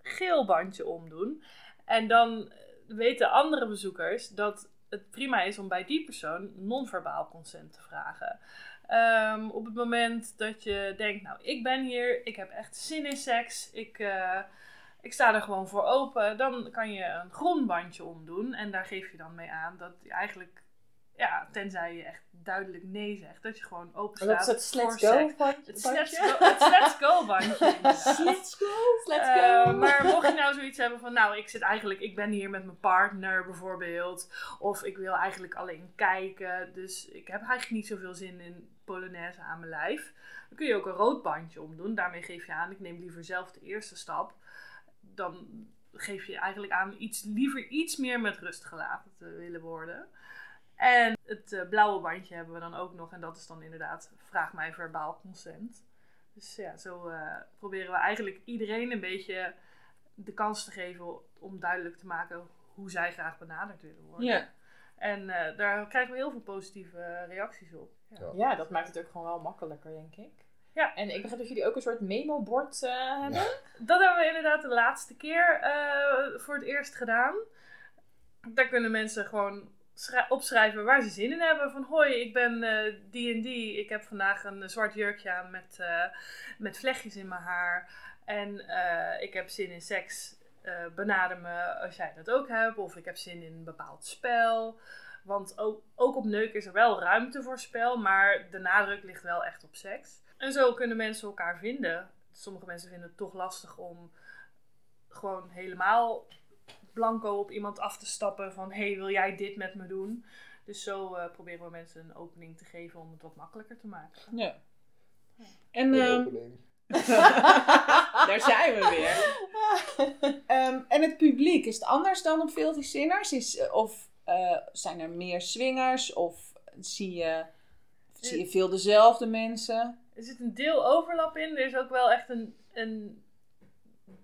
S6: geel bandje omdoen. En dan weten andere bezoekers dat het prima is om bij die persoon non-verbaal consent te vragen. Ehm, op het moment dat je denkt, nou, ik ben hier, ik heb echt zin in seks, ik, eh, ik sta er gewoon voor open, dan kan je een groen bandje omdoen. En daar geef je dan mee aan dat eigenlijk, ja, tenzij je echt duidelijk nee zegt, dat je gewoon open
S4: dat
S6: staat
S4: is het
S6: voor
S4: let's go bandje.
S6: Het let's go, het let's go bandje. inderdaad. [laughs]
S4: Let's go, let's
S6: Eh,
S4: go.
S6: maar mocht je nou zoiets hebben van, nou, ik zit eigenlijk, ik ben hier met mijn partner bijvoorbeeld. Of ik wil eigenlijk alleen kijken. Dus ik heb eigenlijk niet zoveel zin in Polonaise aan mijn lijf. Dan kun je ook een rood bandje omdoen. Daarmee geef je aan, ik neem liever zelf de eerste stap. Dan geef je eigenlijk aan iets, liever iets meer met rust gelaten te willen worden. En het eh, blauwe bandje hebben we dan ook nog. En dat is dan inderdaad, vraag mij verbaal consent. Dus ja, zo eh, proberen we eigenlijk iedereen een beetje de kans te geven om duidelijk te maken hoe zij graag benaderd willen worden.
S2: Ja.
S6: En eh, daar krijgen we heel veel positieve reacties op. Ja.
S5: Ja.
S4: Dat maakt het ook gewoon wel makkelijker, denk ik.
S6: Ja.
S4: En ik begrijp dat jullie ook een soort memo-bord eh, hebben.
S6: Dat hebben we inderdaad de laatste keer eh, voor het eerst gedaan. Daar kunnen mensen gewoon opschrijven waar ze zin in hebben. Van hoi, ik ben eh, die en die. Ik heb vandaag een zwart jurkje aan met, eh, met vlechtjes in mijn haar. En eh, ik heb zin in seks. Eh, benader me als jij dat ook hebt. Of ik heb zin in een bepaald spel. Want ook, ook op neuk is er wel ruimte voor spel. Maar de nadruk ligt wel echt op seks. En zo kunnen mensen elkaar vinden. Sommige mensen vinden het toch lastig om gewoon helemaal blanco op iemand af te stappen. Van hey, wil jij dit met me doen? Dus zo eh, proberen we mensen een opening te geven om het wat makkelijker te maken.
S2: ja. En ehm, [laughs] daar zijn we weer. [laughs] Ehm, en het publiek, is het anders dan op Filthy Sinners? Is, eh, of eh, zijn er meer swingers? Of zie je, Zie je veel dezelfde mensen?
S6: Er zit een deel overlap in. Er is ook wel echt een, een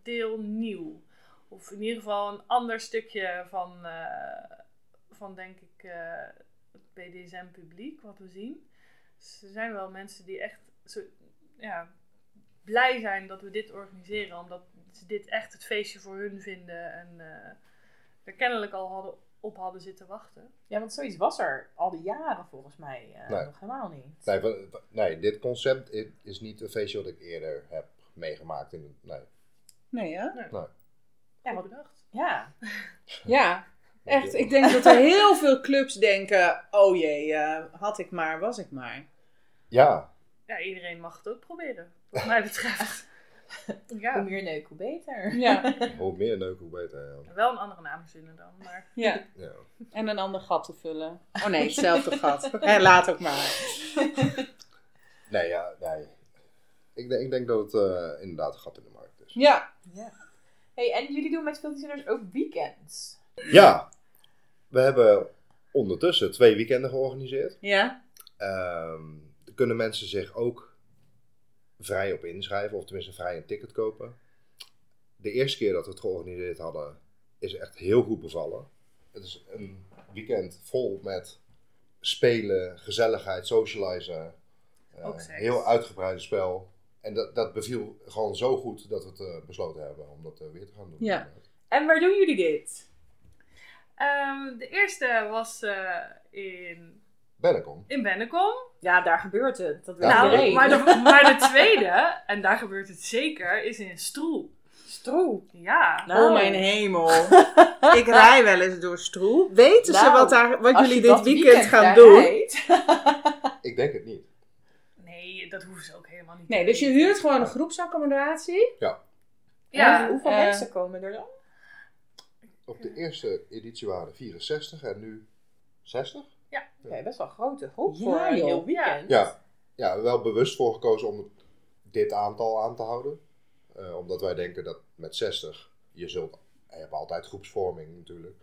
S6: deel nieuw. Of in ieder geval een ander stukje van, eh, van denk ik, eh, het BDSM-publiek, wat we zien. Dus er zijn wel mensen die echt zo, ja, blij zijn dat we dit organiseren. Omdat ze dit echt het feestje voor hun vinden. En eh, er kennelijk al hadden, op hadden zitten wachten.
S4: Ja, want zoiets was er al die jaren volgens mij eh,
S5: Nee.
S4: nog helemaal niet.
S5: Nee, van- van- nee, dit concept is niet een feestje wat ik eerder heb meegemaakt. In, nee.
S2: Nee, hè?
S4: Ja, wat,
S6: bedacht.
S4: ja.
S2: Ja, echt. Ik denk dat er heel veel clubs denken: oh jee, eh, had ik maar, was ik maar.
S5: Ja,
S6: Ja, iedereen mag het ook proberen, wat mij betreft. [laughs]
S4: Hoe
S6: ja,
S4: meer neuk, hoe beter.
S2: Ja, [laughs]
S5: hoe meer neuk, hoe beter. Ja.
S6: wel een andere naam verzinnen dan. Maar
S2: ja.
S5: Ja.
S2: En een ander gat te vullen. Oh nee, [laughs] hetzelfde gat. Eh, laat ook maar.
S5: Nee, ja, nee. Ik, denk- ik denk dat het eh, inderdaad een gat in de markt is.
S2: Ja,
S4: Ja. Hey, en jullie doen met Filterzinners ook weekends.
S5: Ja, we hebben ondertussen twee weekenden georganiseerd.
S2: ja.
S5: Ehm er kunnen mensen zich ook vrij op inschrijven, of tenminste vrij een ticket kopen. De eerste keer dat we het georganiseerd hadden, is echt heel goed bevallen. Het is een weekend vol met spelen, gezelligheid, socializen. eh,
S6: Ook seks.
S5: heel uitgebreide spel. En dat, dat beviel gewoon zo goed dat we het eh, besloten hebben om dat eh, weer te gaan doen.
S2: Ja.
S4: En waar doen jullie dit?
S6: Ehm, de eerste was eh, in,
S5: Bennekom.
S6: in Bennekom.
S4: Ja, daar gebeurt het. Dat weet
S6: nou,
S4: iedereen. [laughs]
S6: maar de, maar de tweede, en daar gebeurt het zeker, is in Stroe.
S4: Stroe.
S6: Ja.
S4: Nou.
S2: Oh mijn hemel. [laughs] ik rij wel eens door Stroe. Weten ze
S4: Nou,
S2: wat, daar, wat jullie dit
S4: dat
S2: weekend, gaan doen?
S5: Ik denk het niet.
S6: Nee, dat hoeven ze ook helemaal niet.
S2: Nee, dus je huurt gewoon een groepsaccommodatie.
S6: Ja,
S4: En hoeveel
S2: eh,
S4: mensen komen er dan?
S5: Op de eerste editie waren er 64 en nu 60?
S4: Oké, best wel een grote groep
S2: Ja,
S4: voor een
S2: joh.
S4: heel weekend.
S5: Ja, ja, wel bewust voor gekozen om dit aantal aan te houden. Eh, omdat wij denken dat met 60, je zult, je hebt altijd groepsvorming natuurlijk.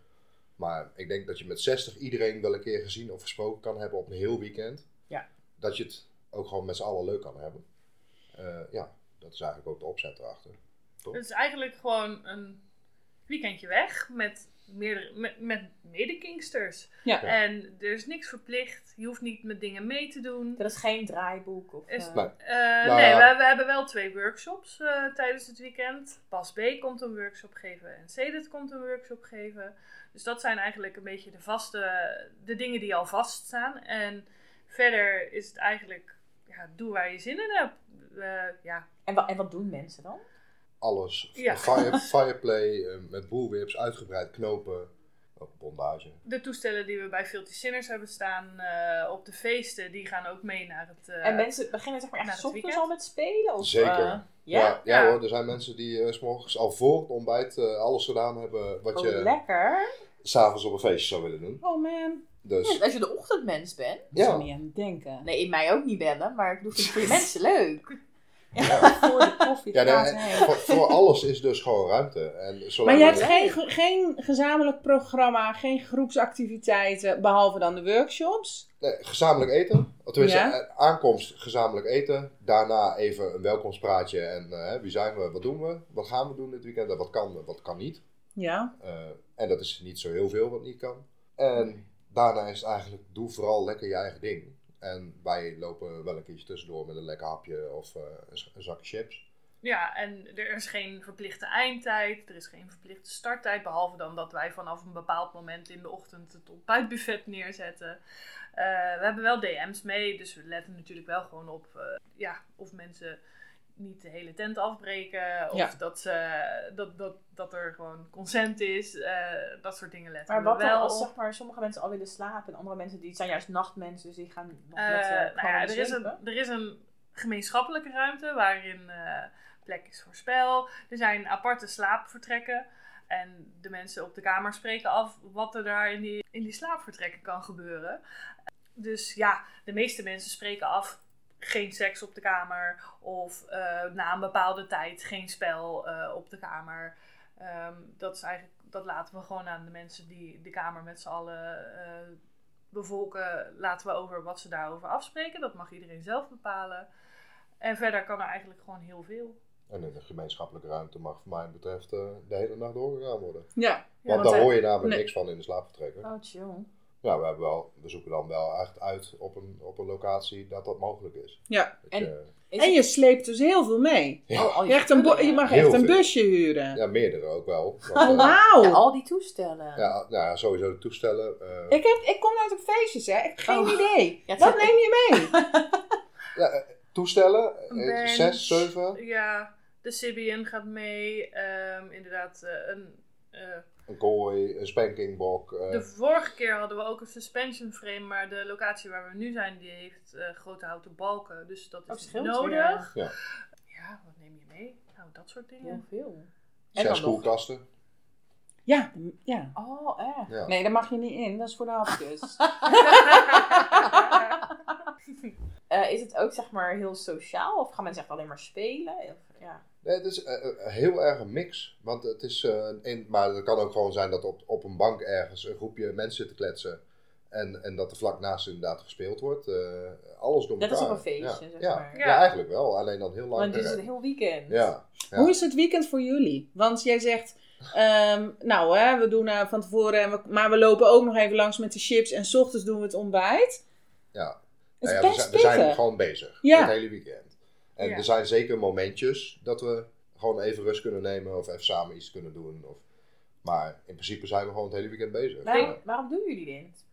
S5: Maar ik denk dat je met 60 iedereen wel een keer gezien of gesproken kan hebben op een heel weekend.
S4: Ja.
S5: Dat je het ook gewoon met z'n allen leuk kan hebben. Eh, ja, dat is eigenlijk ook de opzet erachter.
S6: Het is eigenlijk gewoon een weekendje weg met, meerdere, met, met medekingsters.
S2: Ja.
S6: En er is niks verplicht. Je hoeft niet met dingen mee te doen.
S4: Er is geen draaiboek of...
S6: Is-
S4: eh,
S5: Nee.
S6: Eh,
S5: Nou
S6: nee, we, we hebben wel twee workshops eh, tijdens het weekend. Bas B komt een workshop geven en Cedit komt een workshop geven. Dus dat zijn eigenlijk een beetje de vaste, de dingen die al vaststaan. En verder is het eigenlijk, ja, doe waar je zin in hebt. Eh, ja,
S4: en, wa- en wat doen mensen dan?
S5: Alles.
S6: Ja. [laughs]
S5: Fire, fireplay, eh, met boelwips, uitgebreid knopen, bondage.
S6: de toestellen die we bij Filthy Sinners hebben staan eh, op de feesten, die gaan ook mee naar het... eh,
S4: en mensen beginnen zeg maar echt ochtends al met spelen? Of,
S5: Zeker.
S4: eh, ja?
S5: Ja, ja,
S6: Ja.
S5: hoor, er zijn mensen die eh, s morgens al voor het ontbijt eh, alles gedaan hebben wat
S4: Oh,
S5: je
S4: lekker.
S5: s'avonds op een feestje zou willen doen.
S2: Oh man.
S5: Dus
S4: Ja, als je de ochtendmens bent.
S2: Ik
S5: ja,
S2: niet aan denken.
S4: Nee, in mij ook niet bellen, maar ik doe het voor je [laughs] mensen leuk.
S2: Voor de koffie.
S5: ja voor, voor alles is dus gewoon ruimte. En
S2: Maar je hebt geen, ge- geen gezamenlijk programma, geen groepsactiviteiten, behalve dan de workshops.
S5: nee, gezamenlijk eten. Of Tenminste,
S2: Ja.
S5: eh, aankomst gezamenlijk eten. Daarna even een welkomstpraatje en eh, wie zijn we, wat doen we, wat gaan we doen dit weekend en wat kan, wat kan niet.
S2: Ja.
S5: Eh, en dat is niet zo heel veel wat niet kan. En daarna is het eigenlijk, doe vooral lekker je eigen ding. En wij lopen wel een keertje tussendoor met een lekker hapje of eh, een, z- een zakje chips.
S6: Ja, en er is geen verplichte eindtijd, er is geen verplichte starttijd, behalve dan dat wij vanaf een bepaald moment in de ochtend het ontbijtbuffet neerzetten. Eh, we hebben wel DM's mee, dus we letten natuurlijk wel gewoon op eh, ja, of mensen niet de hele tent afbreken, of
S2: Ja.
S6: dat, ze, dat, dat, dat er gewoon consent is, eh, dat soort dingen letten
S4: Maar
S6: we
S4: wat dan
S6: wel
S4: als zeg maar, sommige mensen al willen slapen en andere mensen die zijn juist nachtmensen, dus die gaan nog
S6: Eh,
S4: met uh,
S6: nou ja, er, is een, er is een gemeenschappelijke ruimte waarin eh, plek is voor spel. Er zijn aparte slaapvertrekken. En de mensen op de kamer spreken af wat er daar in die, in die slaapvertrekken kan gebeuren. Dus ja, de meeste mensen spreken af geen seks op de kamer. Of eh, na een bepaalde tijd geen spel eh, op de kamer. Ehm, dat is eigenlijk, dat laten we gewoon aan de mensen die de kamer met z'n allen eh, bevolken, laten we over wat ze daarover afspreken. Dat mag iedereen zelf bepalen. En verder kan er eigenlijk gewoon heel veel.
S5: En in de gemeenschappelijke ruimte mag voor mij betreft de hele nacht doorgegaan worden.
S2: Ja.
S5: Want,
S2: want
S5: daar hoor je namelijk
S2: nee.
S5: niks van in de slaapvertrekken.
S4: Oh, chill.
S5: Ja, we, hebben wel, we zoeken dan wel echt uit op een, op een locatie dat dat mogelijk is.
S2: Ja.
S5: Dat
S4: En-
S5: je-
S4: Is
S2: En je sleept dus heel veel mee.
S5: ja,
S4: Oh, al
S2: Je, echt een je mag
S5: Heel
S2: echt een
S5: veel.
S2: busje huren.
S5: ja, meerdere ook wel. [laughs] Want,
S2: Oh,
S5: eh,
S2: wauw.
S4: Ja, al die toestellen.
S5: ja, nou ja, sowieso de toestellen. eh,
S2: Ik, heb, ik kom nooit op feestjes, hè. Ik heb geen
S4: Oh.
S2: idee. [laughs] Wat neem je mee? [laughs]
S5: ja, eh, toestellen,
S6: bench,
S5: zes, zeven.
S6: Ja, de Sibian gaat mee. ehm, inderdaad, eh, een... eh,
S5: Een kooi, een spankingbok. eh,
S6: De vorige keer hadden we ook een suspension frame, maar de locatie waar we nu zijn, die heeft eh, grote houten balken. Dus dat
S4: Oh,
S6: is niet
S4: scheelt
S6: nodig.
S5: Ja.
S6: Ja, wat neem je mee? Nou, dat soort
S4: Heel
S6: dingen.
S4: veel. En
S5: zes
S4: dan nog-
S5: koelkasten.
S2: Ja, ja.
S4: Oh, echt?
S5: Ja.
S2: Nee, daar mag je niet in. Dat is voor de hapjes. [laughs] [laughs]
S4: Eh, is het ook zeg maar heel sociaal? Of gaan mensen echt alleen maar spelen? Of, ja.
S5: Nee, het is eh, eh, heel erg een mix. Want het is, eh, een, maar het kan ook gewoon zijn dat op, op een bank ergens een groepje mensen zitten kletsen. En, en dat er vlak naast inderdaad gespeeld wordt. Eh, alles door
S4: Net als
S5: elkaar.
S4: op een feestje,
S5: ja.
S4: zeg
S5: ja.
S4: maar.
S5: Ja.
S6: Ja.
S5: eigenlijk wel. Alleen dan heel lang.
S4: Want dit is een heel weekend.
S5: Ja. Ja.
S2: Hoe is het weekend voor jullie? Want jij zegt, ehm, nou hè, we doen eh, van tevoren, maar we lopen ook nog even langs met de chips en 's ochtends doen we het ontbijt.
S5: Ja.
S2: Het is
S5: Nou ja, we, zijn, we zijn
S2: pittig.
S5: gewoon bezig.
S2: Ja.
S5: Het hele weekend. En
S6: Ja.
S5: er zijn zeker momentjes dat we gewoon even rust kunnen nemen. Of even samen iets kunnen doen. Of, maar in principe zijn we gewoon het hele weekend bezig.
S4: Waarom, [laughs] waarom doen jullie dit?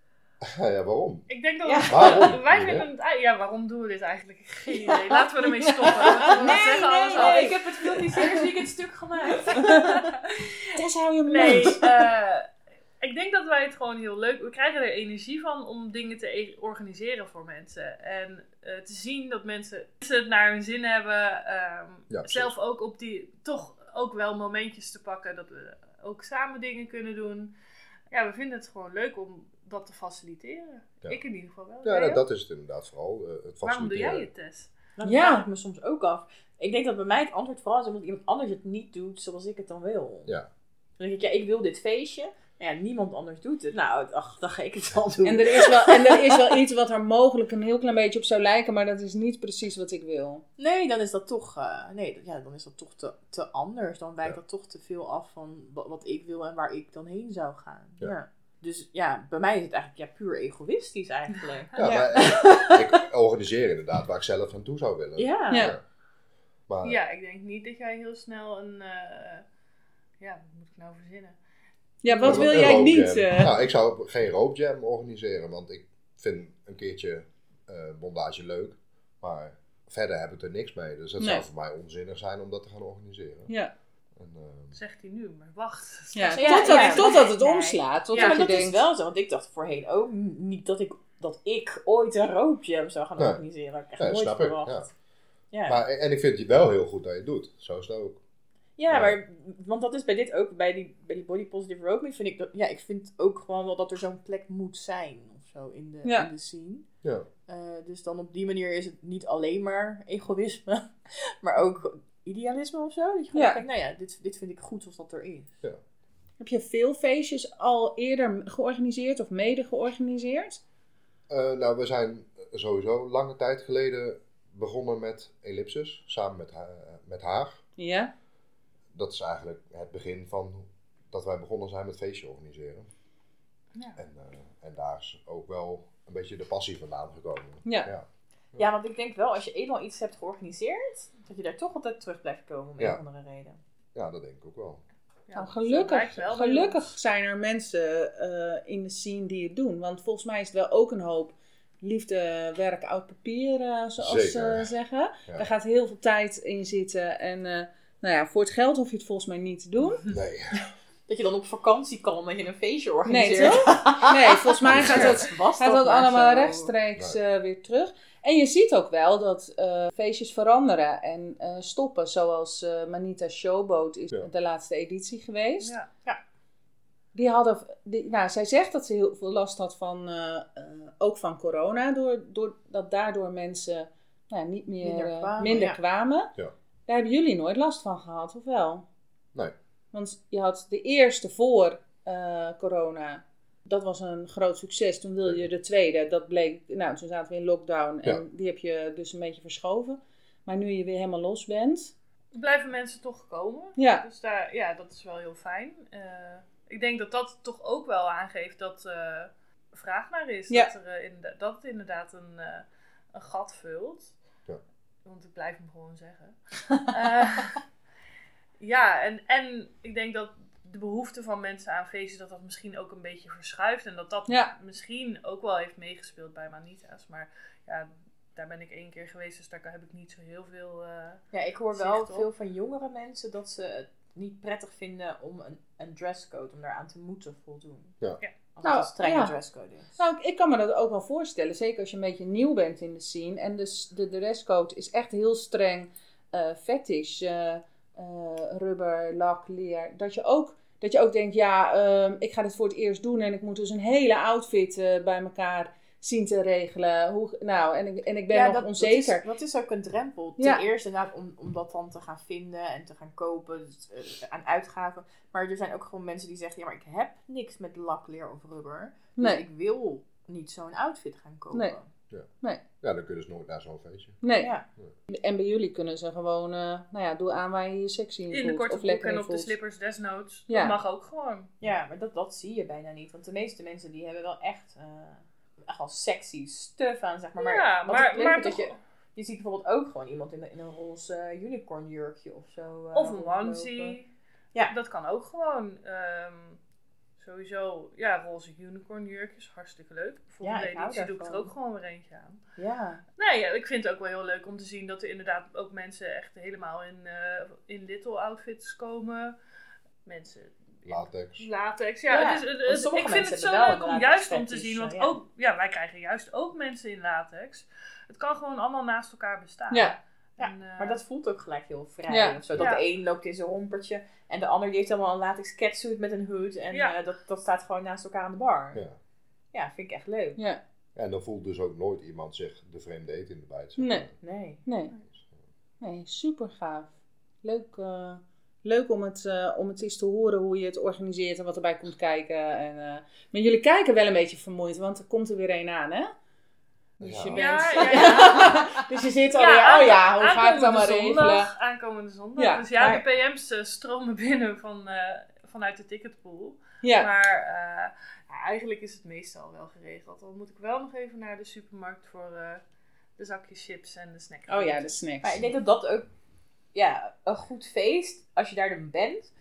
S5: Ja, waarom?
S6: Ik denk dat
S4: Ja.
S6: we-
S5: Waarom? [laughs]
S6: wij vinden het... Ja, waarom doen we dit eigenlijk? Geen idee. Laten we ermee stoppen. We
S4: Nee,
S6: zeggen
S4: nee,
S6: alles
S4: nee, ik heb het veel niet serieus [laughs] weekend stuk gemaakt.
S2: Tess, hou je
S6: Nee,
S2: mond.
S6: Ik denk dat wij het gewoon heel leuk... We krijgen er energie van om dingen te e- organiseren voor mensen. En eh, te zien dat mensen het naar hun zin hebben. ehm,
S5: Ja,
S6: zelf ook op die... Toch ook wel momentjes te pakken dat we ook samen dingen kunnen doen. Ja, we vinden het gewoon leuk om dat te faciliteren.
S5: Ja.
S6: Ik in ieder geval wel.
S5: Ja, dat, is het inderdaad vooral. eh, het
S6: Waarom doe jij
S5: faciliteren.
S6: het, Tess?
S4: Dat
S2: Ja.
S4: vraag ik me soms ook af. Ik denk dat bij mij het antwoord vooral is omdat iemand anders het niet doet zoals ik het dan wil.
S5: Ja.
S4: Dan denk ik, ja, ik wil dit feestje. Ja, niemand anders doet het. Nou, ach, dan ga ik het wel doen.
S2: En er, is wel, en er is wel [laughs] iets wat er mogelijk een heel klein beetje op zou lijken, maar dat is niet precies wat ik wil.
S4: Nee, dan is dat toch, eh, nee, ja, dan is dat toch te, te anders. Dan wijkt
S5: Ja.
S4: dat toch te veel af van wat, wat ik wil en waar ik dan heen zou gaan.
S5: Ja.
S4: Ja. Dus ja, bij mij is het eigenlijk ja, puur egoïstisch eigenlijk.
S5: Ja,
S2: Ja.
S5: maar [laughs] ik organiseer inderdaad waar ik zelf naartoe zou willen.
S4: Ja.
S2: Ja.
S5: Maar
S6: Ja, ik denk niet dat jij heel snel een... eh, ja, wat moet ik nou verzinnen?
S2: Ja, wat wil jij niet? eh?
S5: Nou, ik zou geen roadjam organiseren, want ik vind een keertje eh, bondage leuk. Maar verder heb ik er niks mee. Dus het
S2: Nee.
S5: zou voor mij onzinnig zijn om dat te gaan organiseren.
S2: Ja,
S5: En, eh,
S6: Zegt hij nu, maar wacht.
S2: ja.
S4: Ja,
S2: totdat,
S4: ja.
S2: totdat het omslaat. Totdat
S4: Ja, maar
S2: je
S4: dat
S2: denkt,
S4: is wel zo. Want ik dacht voorheen ook niet dat ik, dat ik ooit een roadjam zou gaan
S5: Nee.
S4: organiseren. Dat heb ik echt
S5: Nee,
S4: nooit
S5: snap ik,
S4: verwacht. Ja.
S5: maar, en ik vind het wel heel goed dat je het doet. Zo is het ook.
S4: Ja,
S5: Ja.
S4: maar want dat is bij dit ook, bij die, bij die body positive road meet, vind ik dat, ja, ik vind ook gewoon wel dat er zo'n plek moet zijn of zo in de,
S2: Ja.
S4: in de scene.
S5: Ja.
S4: Eh, dus dan op die manier is het niet alleen maar egoïsme, [laughs] maar ook idealisme of zo. Dat je gewoon
S2: Ja.
S4: denkt, nou ja, dit, dit vind ik goed zoals dat er is.
S2: heb je veel feestjes al eerder georganiseerd of mede georganiseerd?
S5: Eh, nou, we zijn sowieso lange tijd geleden begonnen met Ellipsis, samen met, Ha- met Haag.
S2: Ja.
S5: Dat is eigenlijk het begin van dat wij begonnen zijn met feestje organiseren.
S6: Ja.
S5: En, eh, en daar is ook wel een beetje de passie vandaan gekomen.
S2: Ja.
S5: ja.
S4: Ja, want ik denk wel, als je eenmaal iets hebt georganiseerd, dat je daar toch altijd terug blijft komen om
S5: Ja.
S4: een of andere reden.
S5: Ja, dat denk ik ook wel.
S6: Ja,
S2: Nou,
S6: zo
S2: gelukkig,
S6: wel
S2: gelukkig zijn er mensen eh, in de scene die het doen. Want volgens mij is het wel ook een hoop liefde, werk, oud papier, eh, zoals
S5: Zeker.
S2: ze zeggen.
S5: Ja.
S2: Daar gaat heel veel tijd in zitten. En eh, nou ja, voor het geld hoef je het volgens mij niet te doen. [laughs]
S5: Nee.
S4: Dat je dan op vakantie kan omdat je een feestje
S2: Nee,
S4: organiseert.
S2: toch? [laughs] Nee, volgens mij gaat dat, gaat dat allemaal
S4: zo?
S2: rechtstreeks eh, weer terug. En je ziet ook wel dat eh, feestjes veranderen en eh, stoppen. Zoals eh, Manita Showboat is
S5: Ja.
S2: de laatste editie geweest.
S6: Ja.
S2: Die hadden, die, nou, zij zegt dat ze heel veel last had van, ook van corona. Door, door, dat daardoor mensen nou, niet meer
S4: Minder kwamen,
S2: minder
S4: ja.
S2: kwamen. Daar hebben jullie nooit last van gehad, of wel?
S5: Nee.
S2: Want je had de eerste voor eh, corona. dat was een groot succes. Toen wilde je de tweede. Dat bleek, nou, toen zaten we in lockdown. En
S5: Ja.
S2: die heb je dus een beetje verschoven. Maar nu je weer helemaal los bent.
S6: Blijven mensen toch komen.
S2: Ja,
S6: Dus daar, ja, dat is wel heel fijn. Eh, ik denk dat dat toch ook wel aangeeft dat eh vraag naar is.
S2: Ja.
S6: Dat, er, inderdaad- dat het inderdaad een, eh, een gat vult. Want ik blijf hem gewoon zeggen. [laughs] Eh, ja, en, en ik denk dat de behoefte van mensen aan feestjes, dat dat misschien ook een beetje verschuift. En dat dat
S2: Ja.
S6: misschien ook wel heeft meegespeeld bij Manita's. Maar ja, daar ben ik één keer geweest, dus daar heb ik niet zo heel veel... eh,
S4: Ja, ik hoor wel
S6: op.
S4: veel van jongere mensen dat ze het niet prettig vinden om een, een dresscode, om daaraan te moeten voldoen.
S5: Ja.
S6: Ja.
S4: Als
S2: Nou,
S4: het een strenge
S2: ja.
S4: dresscode is.
S2: Nou, ik- ik kan me dat ook wel voorstellen. Zeker als je een beetje nieuw bent in de scene. En dus de dresscode is echt heel streng eh fetish. eh, eh, rubber, lak, leer. Dat je ook, dat je ook denkt, ja, ehm, ik ga dit voor het eerst doen. En ik moet dus een hele outfit bij elkaar zien te regelen. Hoe, nou, en ik, en ik ben nog onzeker.
S4: Dat is, dat is ook een drempel. Ten
S2: Ja.
S4: eerste inderdaad om, om dat dan te gaan vinden en te gaan kopen dus, eh, aan uitgaven. Maar er zijn ook gewoon mensen die zeggen, ja maar ik heb niks met lakleer of rubber. Dus
S2: nee,
S4: ik wil niet zo'n outfit gaan kopen.
S2: Nee.
S5: Ja, dan kun je dus nooit naar zo'n feestje.
S2: nee.
S4: Ja.
S2: En bij jullie kunnen ze gewoon, eh, nou ja, doe aan waar je je sexy in,
S6: in de
S2: voelt.
S6: korte
S2: of
S6: broek
S2: lekker
S6: en op de
S2: voelt.
S6: slippers desnoods.
S2: Ja.
S6: Dat mag ook gewoon.
S4: Ja, maar dat, dat zie je bijna niet. Want de meeste mensen die hebben wel echt, eh echt wel sexy stuff aan, zeg maar. maar
S6: ja, maar, maar
S4: vind,
S6: toch...
S4: je, je ziet bijvoorbeeld ook gewoon iemand in, een- in een roze eh, unicorn jurkje of zo. eh,
S6: Of een onesie.
S4: Ja.
S6: Dat kan ook gewoon. Ehm, sowieso, ja, roze unicorn jurkjes, hartstikke leuk. Volgende
S4: Ja,
S6: editie doe ik er ook gewoon weer eentje aan.
S4: Ja.
S6: Nee, ja, ik vind het ook wel heel leuk om te zien dat er inderdaad ook mensen echt helemaal in, eh, in little outfits komen. Mensen
S5: Latex.
S6: latex. Ja,
S4: Ja,
S6: het-
S4: sommige
S6: ik vind het zo leuk om juist om te zien, want
S4: ja.
S6: ook, ja, wij krijgen juist ook mensen in latex. Het kan gewoon allemaal naast elkaar bestaan.
S2: Ja.
S4: Ja,
S6: En, eh,
S4: Maar dat voelt ook gelijk heel vrij.
S2: Ja.
S4: Of zo. Dat
S6: Ja.
S4: de een loopt in zijn rompertje en de ander die heeft allemaal een latex catsuit met een hood. En
S6: Ja.
S4: eh, dat, dat staat gewoon naast elkaar aan de bar.
S5: Ja.
S4: Ja, vind ik echt leuk.
S2: Ja,
S5: En dan voelt dus ook nooit iemand zich de vreemde eet in de bijt. zeg
S2: Nee.
S5: maar.
S4: Nee.
S2: nee. Nee, super gaaf. Leuk, eh, leuk om, het, eh, om het eens te horen hoe je het organiseert en wat erbij komt kijken. En, eh, maar jullie kijken wel een beetje vermoeid, want er komt er weer een aan, hè? Dus
S5: Ja.
S2: je bent...
S6: Ja, ja, [laughs] ja.
S2: dus je zit alweer, oh ja, hoe ga ik het allemaal
S6: aankomende
S2: regelen?
S6: zondag, Aankomende zondag.
S2: Ja,
S6: dus ja,
S4: maar-
S6: de PM's eh, stromen binnen van, eh, vanuit de ticketpool.
S2: Ja,
S6: Maar eh, ja, eigenlijk is het meestal wel geregeld. Dan moet ik wel nog even naar de supermarkt voor eh, de zakjes chips en de snacks.
S2: oh ja, de snacks.
S4: Maar ik denk dat dat ook, ja, een goed feest, als je daar dan bent,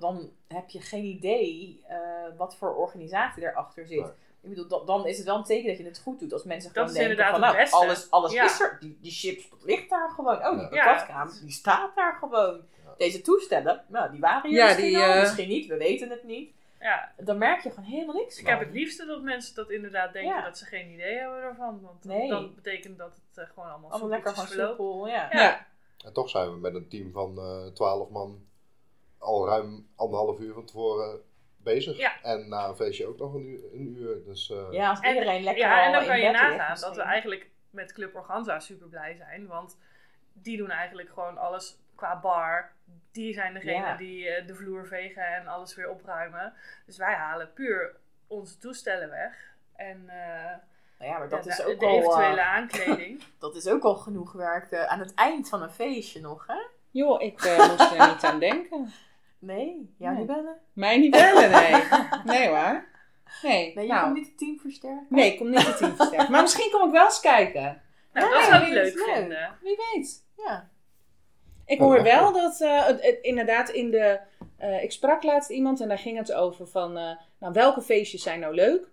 S4: dan heb je geen idee eh, wat voor organisatie erachter zit.
S5: Nee.
S4: Ik bedoel, dan- dan is het wel een teken dat je het goed doet. Als mensen
S6: Dat
S4: gewoon
S6: is
S4: denken van,
S6: inderdaad
S4: nou,
S6: het beste.
S4: alles, alles
S6: Ja.
S4: is er. Die, die chips, dat ligt daar gewoon. Oh, die
S5: Ja.
S4: patatkraam, die staat daar gewoon. Deze toestellen, nou, die waren hier
S2: Ja,
S4: misschien
S2: die,
S4: al,
S2: eh,
S4: misschien niet, we weten het niet.
S6: Ja,
S4: Dan merk je gewoon helemaal niks
S6: ik
S4: van.
S6: heb het liefste dat mensen dat inderdaad denken
S4: Ja.
S6: dat ze geen idee hebben ervan. Want
S4: Nee.
S6: dan betekent dat het eh, gewoon allemaal,
S4: Allemaal lekker
S6: verloopt.
S4: soepel, ja.
S6: Ja.
S5: En toch zijn we met een team van eh 12 man al ruim anderhalf uur van tevoren bezig.
S6: Ja.
S5: En na een feestje ook nog een uur. Een uur dus, eh,
S4: Ja, als
S6: En-
S4: iedereen lekker
S6: Ja, en dan kan je
S4: ligt
S6: nagaan dat we eigenlijk met Club Organza super blij zijn. Want die doen eigenlijk gewoon alles qua bar. Die zijn degene
S4: Ja.
S6: die eh, de vloer vegen en alles weer opruimen. Dus wij halen puur onze toestellen weg. En eh,
S4: Nou ja, maar
S6: ja,
S4: dat, is
S6: de,
S4: ook
S6: de
S4: al,
S6: eventuele
S4: eh,
S6: aankleding. [laughs]
S4: dat is ook al genoeg werk eh, aan het eind van een feestje nog, hè?
S2: Joh, ik eh, moest er niet aan denken.
S4: Nee, jou
S2: Nee.
S4: niet bellen?
S2: Mij niet bellen, nee. [laughs] Nee hoor. Nee,
S4: Nee, je
S2: nou,
S4: komt niet het team versterken?
S2: nee, ik kom niet het team versterken. Maar misschien kom ik wel eens kijken.
S6: nou, dat zou ik leuk vinden.
S2: Wie weet.
S4: Ja.
S2: Ik
S5: Oh,
S2: hoor
S5: echt
S2: wel dat, eh, het, het- inderdaad, in de. eh, ik sprak laatst iemand en daar ging het over van. eh, nou, welke feestjes zijn nou leuk?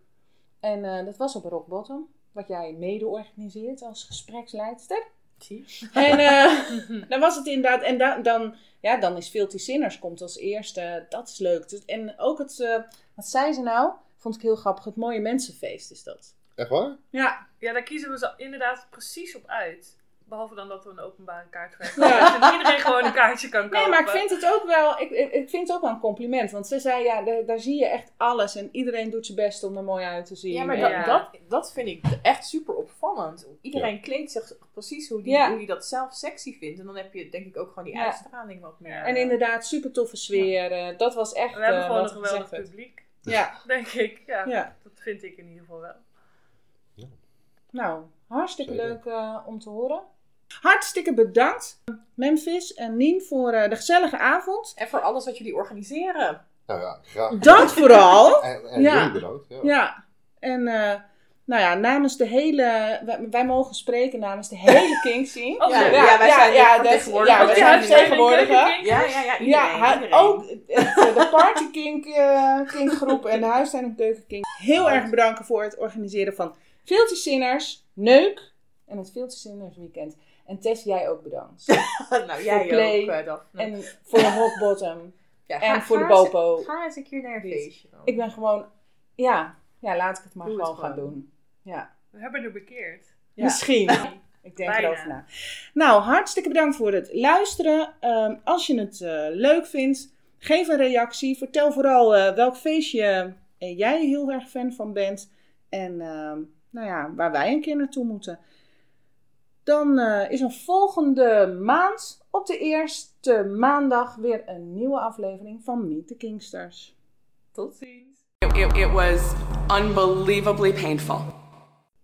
S2: En eh, dat was op Rock Bottom, wat jij mede organiseert als gespreksleidster.
S4: Zie.
S2: En eh, [laughs] dan was het inderdaad. En da- dan, ja, dan is Filthy Sinners komt als eerste. Dat is leuk. Dus- En ook het. eh, wat zei ze nou? Vond ik heel grappig. Het mooie mensenfeest is dat.
S5: Echt waar?
S2: Ja,
S6: Ja, daar kiezen we ze inderdaad precies op uit. Behalve dan dat we een openbare kaart krijgen.
S2: Ja.
S6: Dat iedereen gewoon een kaartje kan kopen.
S2: Nee, maar ik vind het ook wel, ik, ik, vind het ook wel een compliment. Want ze zei, ja, daar, daar zie je echt alles. En iedereen doet zijn best om er mooi uit te zien.
S4: Ja, maar
S2: En-
S4: dat,
S6: Ja.
S4: Dat, dat vind ik echt super opvallend. Iedereen kleedt zich precies hoe die,
S2: Ja.
S4: hoe die dat zelf sexy vindt. En dan heb je denk ik ook gewoon die
S2: Ja.
S4: uitstraling wat meer.
S6: Ja.
S2: En inderdaad, super toffe sfeer. eh, dat was echt
S6: We hebben
S2: eh,
S6: gewoon een geweldig publiek.
S2: Ja, [laughs]
S6: denk ik. Ja,
S2: ja.
S6: dat vind ik in ieder geval wel.
S2: Nou, hartstikke
S5: Zeker.
S2: leuk eh, om te horen. Hartstikke bedankt, Memphis en Nien, voor eh, de gezellige avond.
S4: En voor alles wat jullie organiseren.
S5: Nou ja, graag.
S2: Dat vooral. [laughs]
S5: En, en
S2: Ja.
S5: jullie bedankt. Ja.
S2: Ja, en eh, nou ja, namens de hele, wij, wij mogen spreken namens de hele [laughs] King Scene.
S6: Oh,
S4: Ja,
S6: ja,
S4: ja, wij zijn
S2: ja,
S4: vertegenwoordigers.
S2: ja, wij zijn
S6: keukenking.
S4: Ja, ja, ja.
S2: Ja,
S4: Iedereen,
S2: hij-
S4: iedereen.
S2: ook het, eh, de Party Kink, eh, Kink groep en de Huistuin en Keukenkink. Heel erg bedanken voor het organiseren van Veeltje Sinners, Neuk en het Veeltje Sinners Weekend. En Tess, jij ook bedankt. [laughs]
S4: nou, jij
S2: Play.
S4: ook, eh, Daphne. [laughs]
S2: En voor de Hot Bottom
S4: Ja,
S2: en
S4: ga-
S2: voor de
S4: ga eens-
S2: Bopo.
S4: Ga eens een keer naar een feestje. dan.
S2: Ik ben gewoon, ja, ja laat ik het maar
S4: Doe het
S2: gewoon gaan
S4: gewoon.
S2: doen. Ja.
S6: We hebben er bekeerd.
S2: Ja. Misschien. Ik denk
S6: Bijna.
S2: erover na. Nou, hartstikke bedankt voor het luisteren. Ehm, als je het eh, leuk vindt, geef een reactie. Vertel vooral eh, welk feestje eh, jij heel erg fan van bent. En ehm, nou ja, waar wij een keer naartoe moeten. Dan eh, is er volgende maand op de eerste maandag weer een nieuwe aflevering van Meet the Kingsters.
S4: Tot ziens.
S3: It, it, it was unbelievably painful.